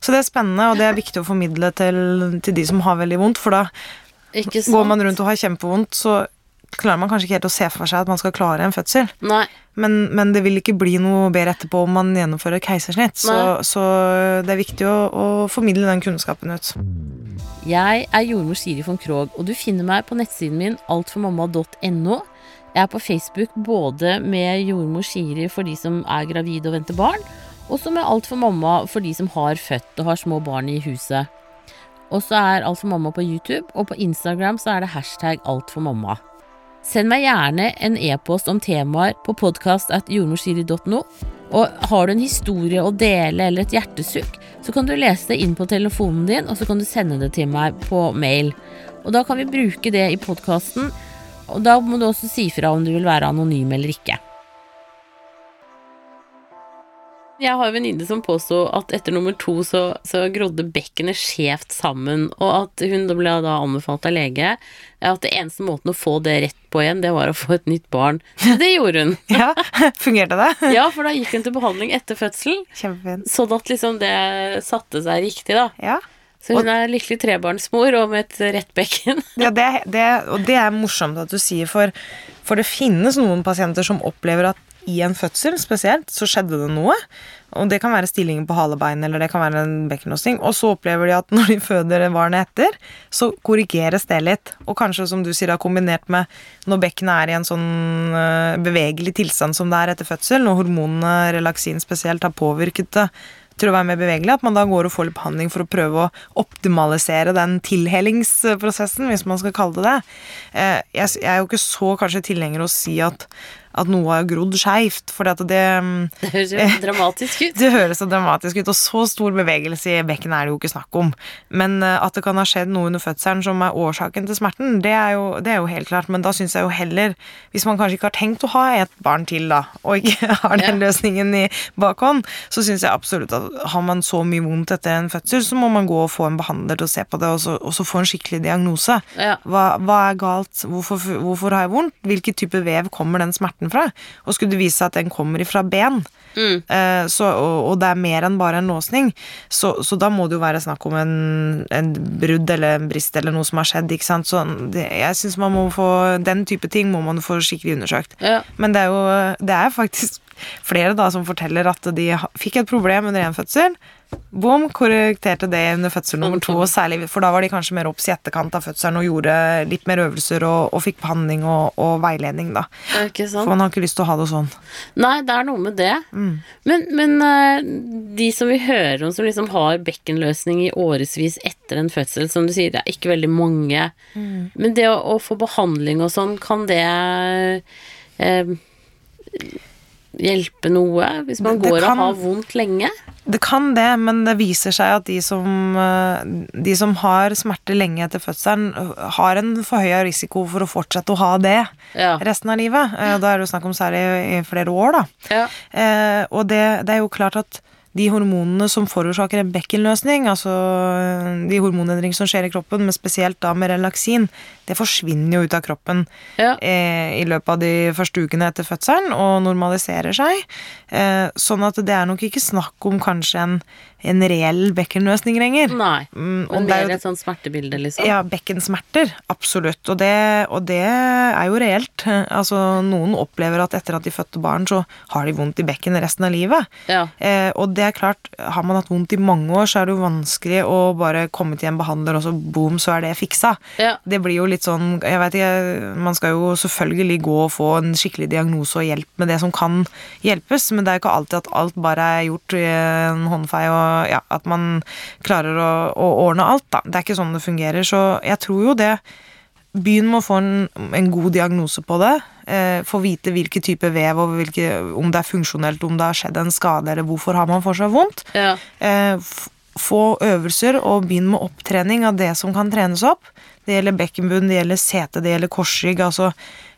Så det er spennende, og det er viktig å formidle til, til de som har veldig vondt, for da går man rundt og har kjempevondt, så klarer man kanskje ikke helt å se for seg at man skal klare en fødsel. Nei. Men, men det vil ikke bli noe bedre etterpå om man gjennomfører keisersnitt. Så, så det er viktig å, å formidle den kunnskapen ut. Jeg er jordmor Siri von Krogh, og du finner meg på nettsiden min altformamma.no. Jeg er på Facebook både med jordmor Siri for de som er gravide og venter barn, og så med Alt for mamma for de som har født og har små barn i huset. Og så er Alt for mamma på YouTube, og på Instagram så er det hashtag Alt for mamma. Send meg gjerne en e-post om temaer på podkast.jordmorsiri.no. Og har du en historie å dele eller et hjertesukk, så kan du lese det inn på telefonen din, og så kan du sende det til meg på mail. Og da kan vi bruke det i podkasten. og da må du også si fra om du vil være anonym eller ikke. Jeg har en venninne som påsto at etter nummer to så, så grodde bekkenet skjevt sammen, og at hun ble da anbefalt av lege at det eneste måten å få det rett på igjen, det var å få et nytt barn. Det gjorde hun. Ja, Fungerte det? Ja, for da gikk hun til behandling etter fødselen, Kjempefint. sånn at liksom det satte seg riktig, da. Ja. Så hun er lykkelig trebarnsmor og med et rett bekken. Ja, det, det, og det er morsomt at du sier, for, for det finnes noen pasienter som opplever at i en fødsel spesielt, så skjedde det noe. Og det kan være stillingen på halebein, eller det kan være en bekkenlåsning. Og så opplever de at når de føder barnet etter, så korrigeres det litt. Og kanskje, som du sier, da, kombinert med når bekkenet er i en sånn øh, bevegelig tilstand som det er etter fødsel, når hormonene, relaksin spesielt, har påvirket det til å være mer bevegelig, at man da går og får litt behandling for å prøve å optimalisere den tilhelingsprosessen, hvis man skal kalle det det. Eh, jeg er jo ikke så kanskje tilhenger å si at, at noe har grodd skeivt, for det, Det høres jo dramatisk ut. det høres så dramatisk ut, og så stor bevegelse i bekkenet er det jo ikke snakk om. Men eh, at det kan ha skjedd noe under fødselen som er årsaken til smerten, det er jo, det er jo helt klart. Men da syns jeg jo heller, hvis man kanskje ikke har tenkt å ha et barn til, da, og ikke har den Ja. løsningen i bakhånd, så syns jeg absolutt at har man så mye vondt etter en fødsel, så må man gå og få en behandler til å se på det, og så, og så få en skikkelig diagnose. Ja. Hva, hva er galt? Hvorfor, hvorfor har jeg vondt? Hvilken type vev kommer den smerten fra? Og skulle det vise seg at den kommer ifra ben, Mm. eh, så, og, og det er mer enn bare en låsning, så, så da må det jo være snakk om en, en brudd eller en brist eller noe som har skjedd. ikke sant? Så det, jeg syns man må få Den type ting må man få skikkelig undersøkt. Ja. Men det er jo det er faktisk flere da som forteller at de fikk et problem under en fødsel. Boom, korrekterte det under fødsel nummer to, og særlig, for da var de kanskje mer obs i etterkant av fødselen og gjorde litt mer øvelser og, og fikk behandling og, og veiledning, da. For man har ikke lyst til å ha det sånn. Nei, det er noe med det. Men, men eh, de som vi hører om som liksom har bekkenløsning i årevis etter en fødsel, som du sier, det er ikke veldig mange. Men det å, å få behandling og sånn, kan det eh, hjelpe noe? Hvis man Det- det går kan- og har vondt lenge? Det kan det, men det viser seg at de som, eh, de som har smerte lenge etter fødselen, eh, har en forhøya risiko for å fortsette å ha det Ja. resten av livet. Ja. Da er det jo snakk om særlig i flere år, da. Ja. Eh, og det, det er jo klart at de hormonene som forårsaker en bekkenløsning, altså eh, de hormonendringer som skjer i kroppen, men spesielt da med relaksin, det forsvinner jo ut av kroppen Ja. eh, i løpet av de første ukene etter fødselen og normaliserer seg. Eh, sånn at det er nok ikke snakk om kanskje en, en reell bekkenløsning lenger. Nei. Mm, Men det er mer jo- et sånt smertebilde, liksom? ja, bekkensmerter. Absolutt. Og det, og det er jo reelt. Altså, noen opplever at etter at de fødte barn, så har de vondt i bekken resten av livet. Ja. Eh, og det er klart, har man hatt vondt i mange år, så er det jo vanskelig å bare komme til en behandler, og så boom, så er det fiksa. Ja. Det blir jo litt sånn Jeg vet ikke, man skal jo selvfølgelig gå og få en skikkelig diagnose og hjelp med det som kan hjelpes, men det er jo ikke alltid at alt bare er gjort i en håndfei, og ja, at man klarer å, å ordne alt, da. Det er ikke sånn det fungerer, så jeg tror jo det Byen med å få en, en god diagnose på det. Eh, få vite hvilken type vev, og hvilke, om det er funksjonelt, om det har skjedd en skade, eller hvorfor har man fortsatt vondt. Ja. Eh, få øvelser og begynn med opptrening av det som kan trenes opp. Det gjelder bekkenbunn, det gjelder sete, det gjelder korsrygg. Altså,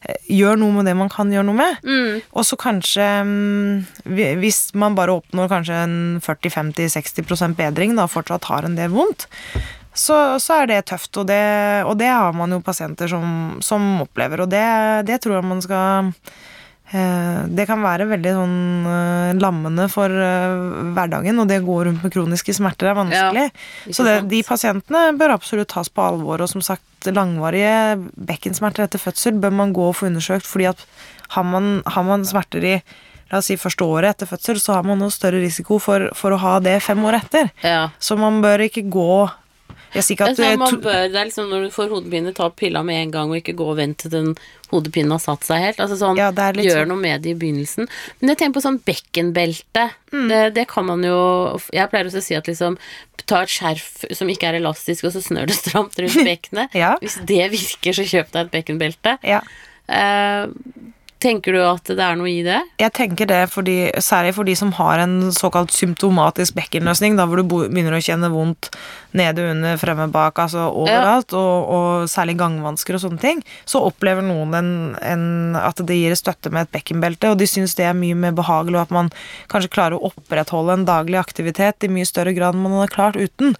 eh, gjør noe med det man kan gjøre noe med. Mm. Og så kanskje mm, Hvis man bare oppnår kanskje en 40-50-60% bedring, da fortsatt har en del vondt, så, så er det tøft. Og det, og det har man jo pasienter som, som opplever, og det, det tror jeg man skal det kan være veldig sånn eh, lammende for eh, hverdagen, og det å gå rundt med kroniske smerter er vanskelig. Ja, så det, de pasientene bør absolutt tas på alvor. Og som sagt, langvarige bekkensmerter etter fødsel bør man gå og få undersøkt, fordi at har man, har man smerter i La oss si første året etter fødsel, så har man noe større risiko for, for å ha det fem år etter. ja. Så man bør ikke gå At sånn man bør, det er liksom når du får hodepine, ta pilla med en gang, og ikke gå og vente til den hodepinen har satt seg helt. Altså sånn, Ja, Gjør sånn. noe med det i begynnelsen. Men jeg tenker på sånn bekkenbelte. Mm. Det, det kan man jo Jeg pleier også å si at liksom Ta et skjerf som ikke er elastisk, og så snør det stramt rundt bekkenet. Ja. Hvis det virker, så kjøp deg et bekkenbelte. Ja. Eh, Tenker du at det er noe i det? Jeg tenker det fordi, særlig for de som har en såkalt symptomatisk bekkenløsning, da hvor du begynner å kjenne vondt nede under, fremme bak, altså overalt, og, og særlig gangvansker og sånne ting, så opplever noen en, en, at det gir støtte med et bekkenbelte, og de syns det er mye mer behagelig, og at man kanskje klarer å opprettholde en daglig aktivitet i mye større grad enn man hadde klart uten.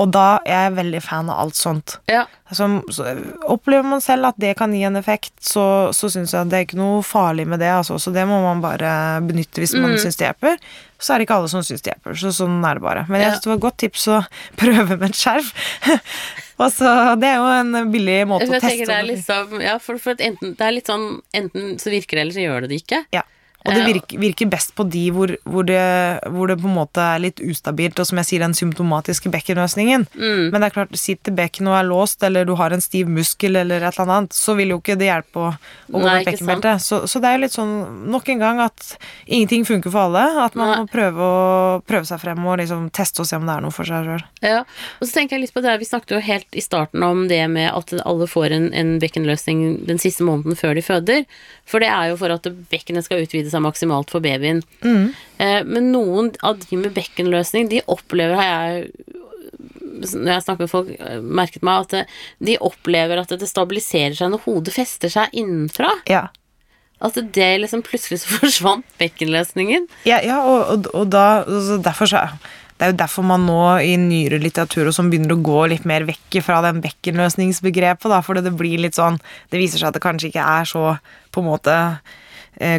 Og da er jeg veldig fan av alt sånt. Ja. Som, så, opplever man selv at det kan gi en effekt, så, så syns jeg at det er ikke noe farlig med det. Altså. Så det må man bare benytte hvis man syns det hjelper. Så er det ikke alle som syns det hjelper. Så sånn er det bare. Men jeg syns det var et godt tips å prøve med et skjerf. Og så, det er jo en billig måte å teste det er liksom Ja, for, for enten, det er litt sånn Enten så virker det, eller så gjør det det ikke. Ja. Og det virker, virker best på de hvor, hvor, det, hvor det på en måte er litt ustabilt, og som jeg sier, den symptomatiske bekkenløsningen. Mm. Men det er klart, sitter bekkenet og er låst, eller du har en stiv muskel eller et eller annet, så vil jo ikke det hjelpe å, å gå med bekkenbeltet, bekkenbelte. Så, så det er jo litt sånn, nok en gang, at ingenting funker for alle. At man Nei. må prøve, å, prøve seg frem og liksom teste og se om det er noe for seg sjøl. Ja, og så tenker jeg litt på det, her, Vi snakket jo helt i starten om det med at alle får en, en bekkenløsning den siste måneden før de føder. For det er jo for at bekkenet skal utvide seg maksimalt for babyen. Eh, men noen av de med bekkenløsning, de opplever, har jeg når jeg snakker med folk, eh, merket meg at det, de opplever at det stabiliserer seg når hodet fester seg innenfra. Ja. At det liksom plutselig så forsvant bekkenløsningen. Ja, ja og, og, og da altså derfor så Det er jo derfor man nå i nyere litteratur og som begynner å gå litt mer vekk fra den bekkenløsningsbegrepet, da, for det blir litt sånn Det viser seg at det kanskje ikke er så på en måte eh,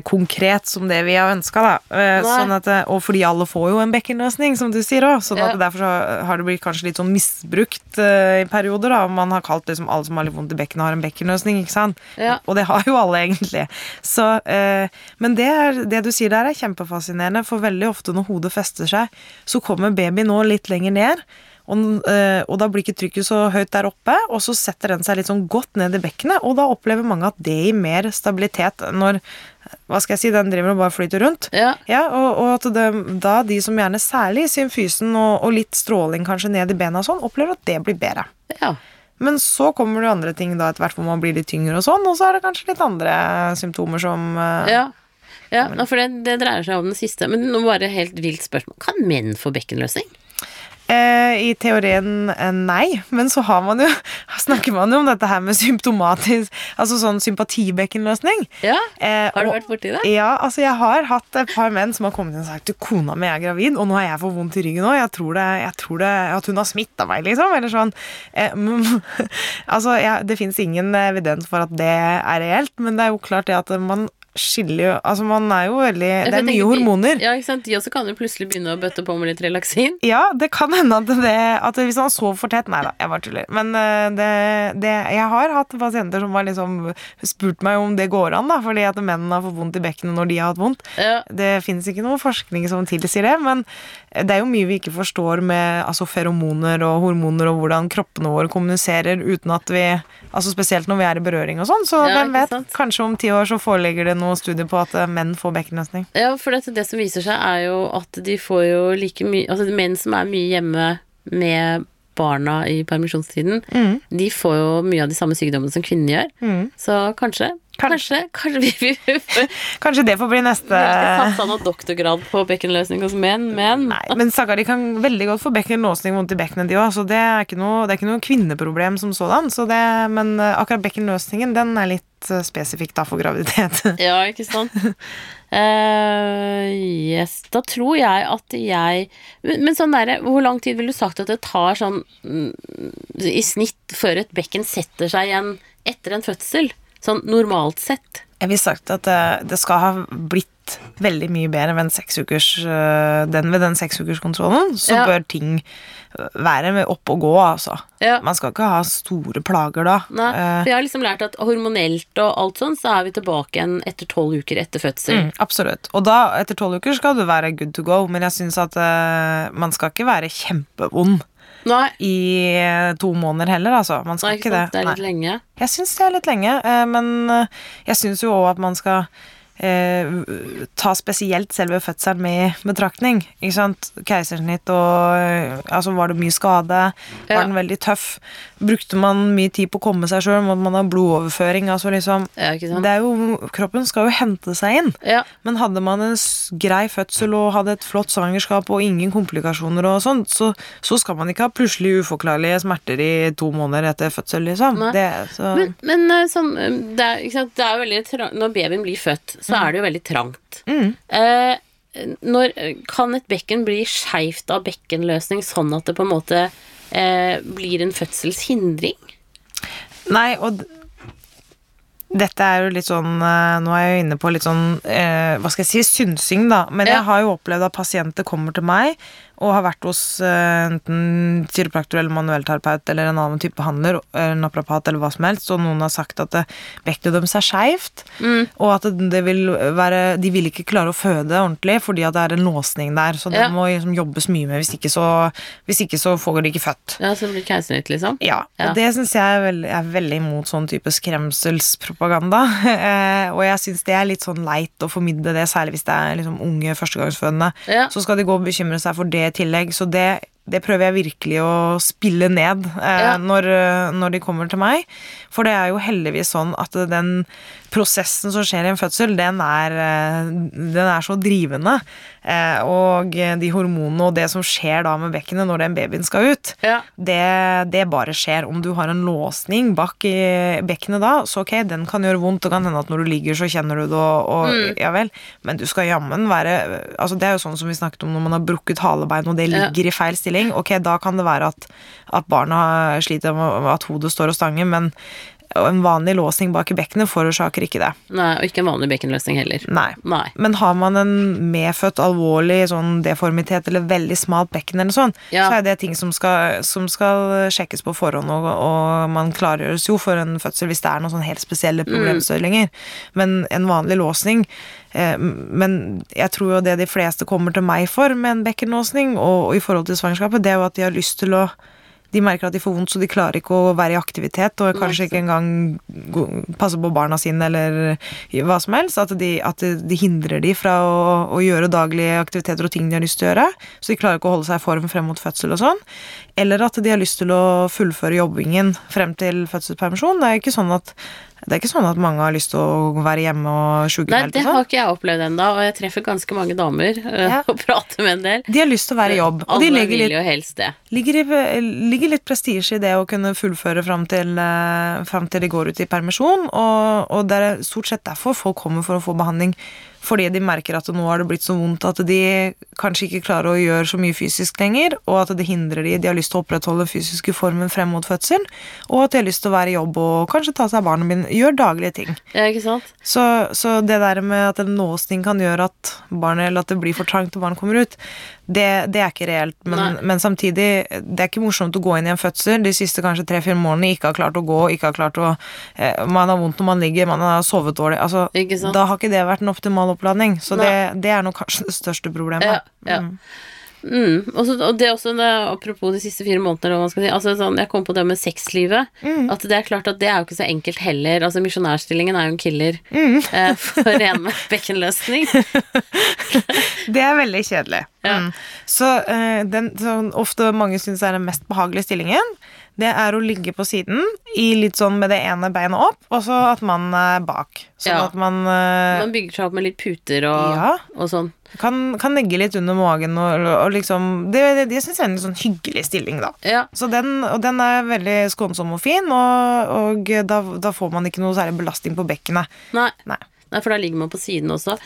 konkret som det vi har ønska, da. Eh, sånn at, og fordi alle får jo en bekkenløsning, som du sier òg, sånn at Ja. derfor så har det blitt kanskje litt sånn misbrukt eh, i perioder, da. Man har kalt liksom alle som har litt vondt i bekkenet, har en bekkenløsning, ikke sant. Ja. Og det har jo alle, egentlig. Så, eh, men det, er, det du sier der, er kjempefascinerende, for veldig ofte når hodet fester seg, så kommer babyen nå litt lenger ned. Og, eh, og da blir ikke trykket så høyt der oppe, og så setter den seg litt sånn godt ned i bekkenet, og da opplever mange at det gir mer stabilitet når Hva skal jeg si, den driver og bare flyter rundt. Ja. Ja, og, og at det, da de som gjerne særlig symfysen og, og litt stråling kanskje ned i bena og sånn, opplever at det blir bedre. ja. Men så kommer det jo andre ting da etter hvert hvor man blir litt tyngre og sånn, og så er det kanskje litt andre symptomer som eh, Ja. ja for det, det dreier seg om den siste. Men nå bare helt vilt spørsmål. Kan menn få bekkenløsning? Eh, I teorien eh, nei, men så har man jo snakker man jo om dette her med symptomatisk Altså sånn sympatibekkenløsning. Ja. Eh, Har du vært borti det? Ja, altså jeg har hatt et par menn som har kommet inn og sagt du, kona mi er gravid, og nå har jeg for vondt i ryggen òg. Jeg tror, det, jeg tror det, at hun har smitta meg, liksom. Eller sånn. Altså, jeg, det fins ingen evidens for at det er reelt, men det er jo klart det at man skiller jo Altså, man er jo veldig Det er mye de- hormoner. Ja, ikke sant? De også kan jo plutselig begynne å bøtte på med litt relaksin. Ja, det kan hende at, det, at hvis han sover for tett Nei da, jeg bare tuller. Men eh, det, det, jeg har hatt pasienter som har liksom spurt meg om det går an, da, fordi at mennene har fått vondt i bekkenet når de har hatt vondt. Ja. Det finnes ikke noe forskning som tilsier det, men det er jo mye vi ikke forstår med altså, feromoner og hormoner og hvordan kroppene våre kommuniserer uten at vi Altså spesielt når vi er i berøring og sånn, så Ja, hvem vet? Kanskje om ti år så foreligger det noen studier på at eh, menn får bekkenløsning. Ja, for det, det som viser seg, er jo at de får jo like mye Altså menn som er mye hjemme med barna i permisjonstiden, Mm. de får jo mye av de samme sykdommene som kvinnene gjør. Så kanskje Kanskje, kanskje vi, vi, vi Kanskje det får bli neste satsa noe doktorgrad på bekkenløsning hos menn, men Nei, men stakkar, de kan veldig godt få bekkenlåsning vondt i bekkenet, de òg, så det er ikke noe, er ikke noe kvinneproblem som sådan. Så det, men eh, akkurat bekkenløsningen, den er litt eh, spesifikk da for graviditet. Ja, ikke sant? Uh, yes, da tror jeg at jeg Men, men sånn derre Hvor lang tid ville du sagt at det tar sånn mm, i snitt før et bekken setter seg igjen etter en fødsel? Sånn normalt sett. Jeg vil sagt at det, det skal ha blitt veldig mye bedre ved seksukers, øh, den ved den seksukerskontrollen. Så Ja. bør ting være med opp og gå, altså. Ja. Man skal ikke ha store plager da. Nei, Eh, for jeg har liksom lært at hormonelt og alt sånn, så er vi tilbake igjen etter tolv uker etter fødsel. Mm, absolutt. Og da, etter tolv uker, skal du være good to go, men jeg syns at uh, man skal ikke være kjempevond Nei, i eh, to måneder heller, altså. Man skal nei, ikke ikke det. sant? Det er litt lenge. Jeg syns det er litt lenge, eh, men eh, jeg syns jo òg at man skal eh, ta spesielt selve fødselen med i betraktning. Ikke sant? Keisersnitt og eh, Altså, var det mye skade? Ja. Var den veldig tøff? Brukte man mye tid på å komme seg sjøl? Måtte man ha blodoverføring? Altså liksom Ja, det er jo, Kroppen skal jo hente seg inn. Ja. Men hadde man en grei fødsel og hadde et flott svangerskap og ingen komplikasjoner og sånn, så, så skal man ikke ha plutselig uforklarlige smerter i to måneder etter fødsel, liksom. Det, så, Men, men sånn, det er, sant? det er jo veldig Når babyen blir født, så er det jo veldig trangt. Mm. Eh, når, kan et bekken bli skeivt av bekkenløsning, sånn at det på en måte eh, blir en fødselshindring? Nei, og dette er jo litt sånn eh, Nå er jeg jo inne på litt sånn eh, Hva skal jeg si synsing, da. Men jeg har jo opplevd at pasienter kommer til meg og har vært hos eh, enten kiropraktor eller manuellterapeut eller en annen type behandler, en naprapat eller hva som helst, og noen har sagt at eh, bekkenet deres er skeivt, og at det, vil være De vil ikke klare å føde ordentlig fordi at det er en låsning der, så det Ja. må liksom jobbes mye med. Hvis ikke så, hvis ikke så får de ikke født. Ja, så blir det keisersnitt, liksom? Ja, Ja. og det syns jeg er veldig, er veldig imot sånn type skremselspropaganda. Eh, og jeg syns det er litt sånn leit å formidle det, særlig hvis det er liksom unge førstegangsfødende. Ja. Så skal de gå og bekymre seg for det tillegg. Så det, det prøver jeg virkelig å spille ned eh, Ja. når, eh, når de kommer til meg. For det er jo heldigvis sånn at den prosessen som skjer i en fødsel, den er, eh, den er så drivende. Eh, og de hormonene og det som skjer da med bekkenet når den babyen skal ut, Ja. det, det bare skjer. Om du har en låsning bak i bekkenet da, så ok, den kan gjøre vondt. Det kan hende at når du ligger, så kjenner du det, og, og ja vel. Men du skal jammen være altså Det er jo sånn som vi snakket om når man har brukket halebein, og det Ja. ligger i feil stilling. Ok, da kan det være at, at barna sliter med at hodet står og stanger, men en vanlig låsning bak i bekkenet forårsaker ikke det. Nei, og ikke en vanlig bekkenløsning heller. Nei. Nei. Men har man en medfødt alvorlig sånn deformitet eller veldig smalt bekken, eller sånn, Ja. så er det ting som skal, som skal sjekkes på forhånd, og, og man klargjøres jo for en fødsel hvis det er noen sånn helt spesielle problemstillinger. Men en vanlig låsning eh, Men jeg tror jo det de fleste kommer til meg for med en bekkenlåsning, og, og i forhold til svangerskapet, det er jo at de har lyst til å de merker at de får vondt, så de klarer ikke å være i aktivitet, og kanskje ikke engang passe på barna sine eller hva som helst. At de, at de hindrer de fra å, å gjøre daglige aktiviteter og ting de har lyst til å gjøre. Så de klarer ikke å holde seg i form frem mot fødsel og sånn. Eller at de har lyst til å fullføre jobbingen frem til fødselspermisjon. Det er ikke sånn at det er ikke sånn at mange har lyst til å være hjemme og Nei, sjukemelde det har sånn. ikke jeg opplevd ennå, og jeg treffer ganske mange damer øh, Ja. og prater med en del. De har lyst til å være i jobb, og Alle de vil litt jo helst det. ligger, ligger litt prestisje i det å kunne fullføre fram til, eh, fram til de går ut i permisjon. Og, og det er stort sett derfor folk kommer for å få behandling. Fordi de merker at nå har det blitt så vondt at de kanskje ikke klarer å gjøre så mye fysisk lenger, og at det hindrer de. De har lyst til å opprettholde den fysiske formen frem mot fødsel, og at de har lyst til å være i jobb og kanskje ta seg av barna mine. Gjør daglige ting. Ja, ikke sant? Så, så det der med at en låsning kan gjøre at barnet, eller at det blir for trangt og barnet kommer ut, det, det er ikke reelt. Men, men samtidig, det er ikke morsomt å gå inn i en fødsel de siste kanskje tre-fire månedene, ikke har klart å gå, ikke har klart å eh, Man har vondt når man ligger, man har sovet dårlig. Altså, da har ikke det vært en optimal oppladning. Så det, det er nok kanskje det største problemet. Ja, ja. Mm. Og, så, og det er også det, apropos de siste fire månedene, eller hva man skal si. Altså, sånn, jeg kom på det med sexlivet. Mm. At det er klart at det er jo ikke så enkelt heller. Altså Misjonærstillingen er jo en killer Mm. eh, for en bekkenløsning. Det er veldig kjedelig. Ja. Mm. Så eh, den som ofte mange syns er den mest behagelige stillingen, det er å ligge på siden i litt sånn med det ene beinet opp, og så at man er bak. Sånn Ja. at man uh, Man bygger seg opp med litt puter og, Ja. og sånn. kan, kan legge litt under magen og, og liksom Det, det, det syns jeg er en sånn hyggelig stilling, da. Ja. Så den, og den er veldig skånsom og fin, og, og da, da får man ikke noe særlig belastning på bekkenet. Nei. Nei. Nei, for da ligger man på siden også.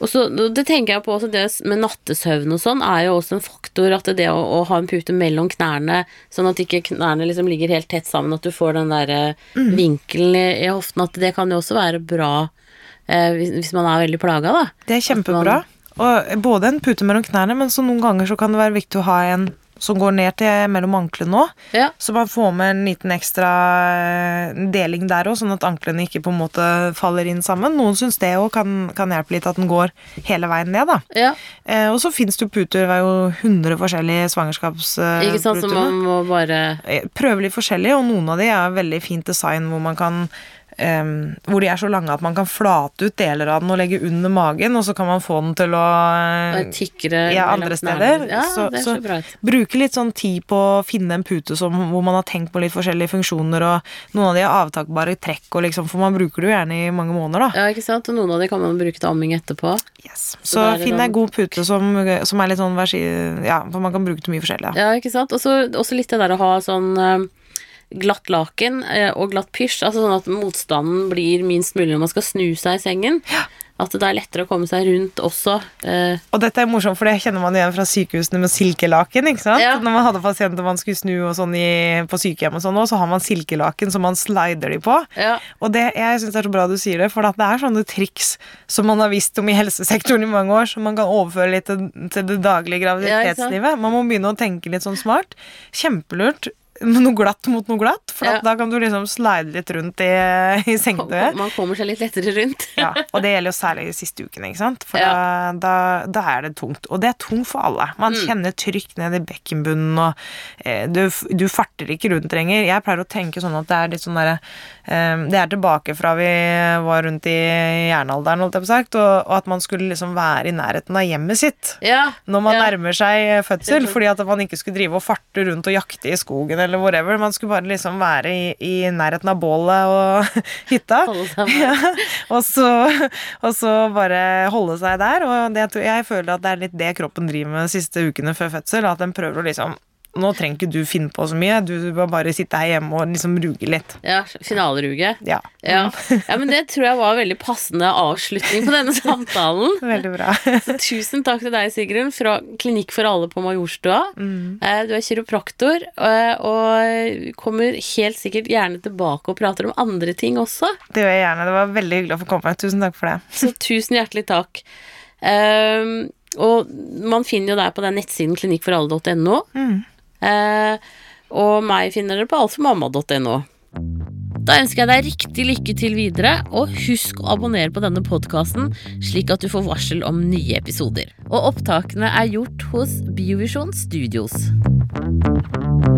Og så, Det tenker jeg på også, det med nattesøvn og sånn er jo også en faktor. At det å, å ha en pute mellom knærne, sånn at ikke knærne liksom ligger helt tett sammen, at du får den der eh, Mm. vinkelen i, i hoften, at det kan jo også være bra eh, hvis, hvis man er veldig plaga, da. Det er kjempebra. Og både en pute mellom knærne, men så noen ganger så kan det være viktig å ha en som går ned til mellom anklene nå. Ja. Så man får med en liten ekstra eh, deling der òg, sånn at anklene ikke på en måte faller inn sammen. Noen syns det òg kan, kan hjelpe litt, at den går hele veien ned, da. ja. Eh, og så fins det jo puter, det er jo 100 forskjellige svangerskapsputer. Ikke sant, så man må bare Eh, prøve litt forskjellig, og noen av de er veldig fint design hvor man kan em, hvor de er så lange at man kan flate ut deler av den og legge under magen, og så kan man få den til å Tykkere Ja, andre steder. Ja, Så- det så- så. Bruke litt sånn tid på å finne en pute som, hvor man har tenkt på litt forskjellige funksjoner, og noen av de er avtakbare trekk, og liksom, for man bruker det jo gjerne i mange måneder, da. Ja, ikke sant? Og noen av de kan man bruke til amming etterpå. Yes. Så Så det finn en god pute som, som er litt sånn. Ja, for man kan bruke til mye forskjellig. Da. Ja, ikke sant? Og så litt det der å ha sånn glatt laken eh, og glatt pysj, altså sånn at motstanden blir minst mulig når man skal snu seg i sengen. At det er lettere å komme seg rundt også. eh, Og dette er morsomt, for det kjenner man igjen fra sykehusene med silkelaken. ikke sant? Ja. Når man hadde pasienter man skulle snu og sånn i, på sykehjem, og sånn, også, så har man silkelaken som man slider de på. ja. Og det, jeg syns det er så bra du sier det, for det er sånne triks som man har visst om i helsesektoren i mange år, som man kan overføre litt til, til det daglige Ja, graviditetslivet. Man må begynne å tenke litt sånn smart. Kjempelurt. Noe glatt mot noe glatt, for Ja. at da kan du liksom slide litt rundt i, i sengetøyet. Man kommer seg litt lettere rundt. Ja, og det gjelder jo særlig de siste ukene, ikke sant? For Ja. da, da, er det tungt. Og det er tungt for alle. Man Mm. kjenner trykk ned i bekkenbunnen, og eh, du, du farter ikke rundt lenger. Jeg pleier å tenke sånn at det er litt sånn derre eh, Det er tilbake fra vi var rundt i jernalderen, holdt jeg på sagt, og, og at man skulle liksom være i nærheten av hjemmet sitt. Ja. Når man nærmer seg fødsel, fordi at man ikke skulle drive og farte rundt og jakte i skogen eller whatever. Man skulle bare liksom være i, i nærheten av bålet og hytta. Ja, og, så, og så bare holde seg der. Og det, jeg føler at det er litt det kroppen driver med de siste ukene før fødsel. At den prøver å liksom Nå trenger ikke du finne på så mye, du bør bare sitte her hjemme og liksom ruge litt. Ja, finaleruge. Ja. Ja. ja, men det tror jeg var en veldig passende avslutning på denne samtalen. Veldig bra. Så tusen takk til deg, Sigrun, fra Klinikk for alle på Majorstua. Mm. Eh, Du er kiropraktor, eh, og kommer helt sikkert gjerne tilbake og prater om andre ting også. Det gjør jeg gjerne. Det var veldig hyggelig å få komme. Tusen takk for det. Så tusen hjertelig takk. Um, og man finner jo deg på den nettsiden klinikkforalle.no. Mm. Eh, og meg finner dere på altformamma.no. Da ønsker jeg deg riktig lykke til videre, og husk å abonnere på denne podkasten, slik at du får varsel om nye episoder. Og opptakene er gjort hos Biovisjon Studios.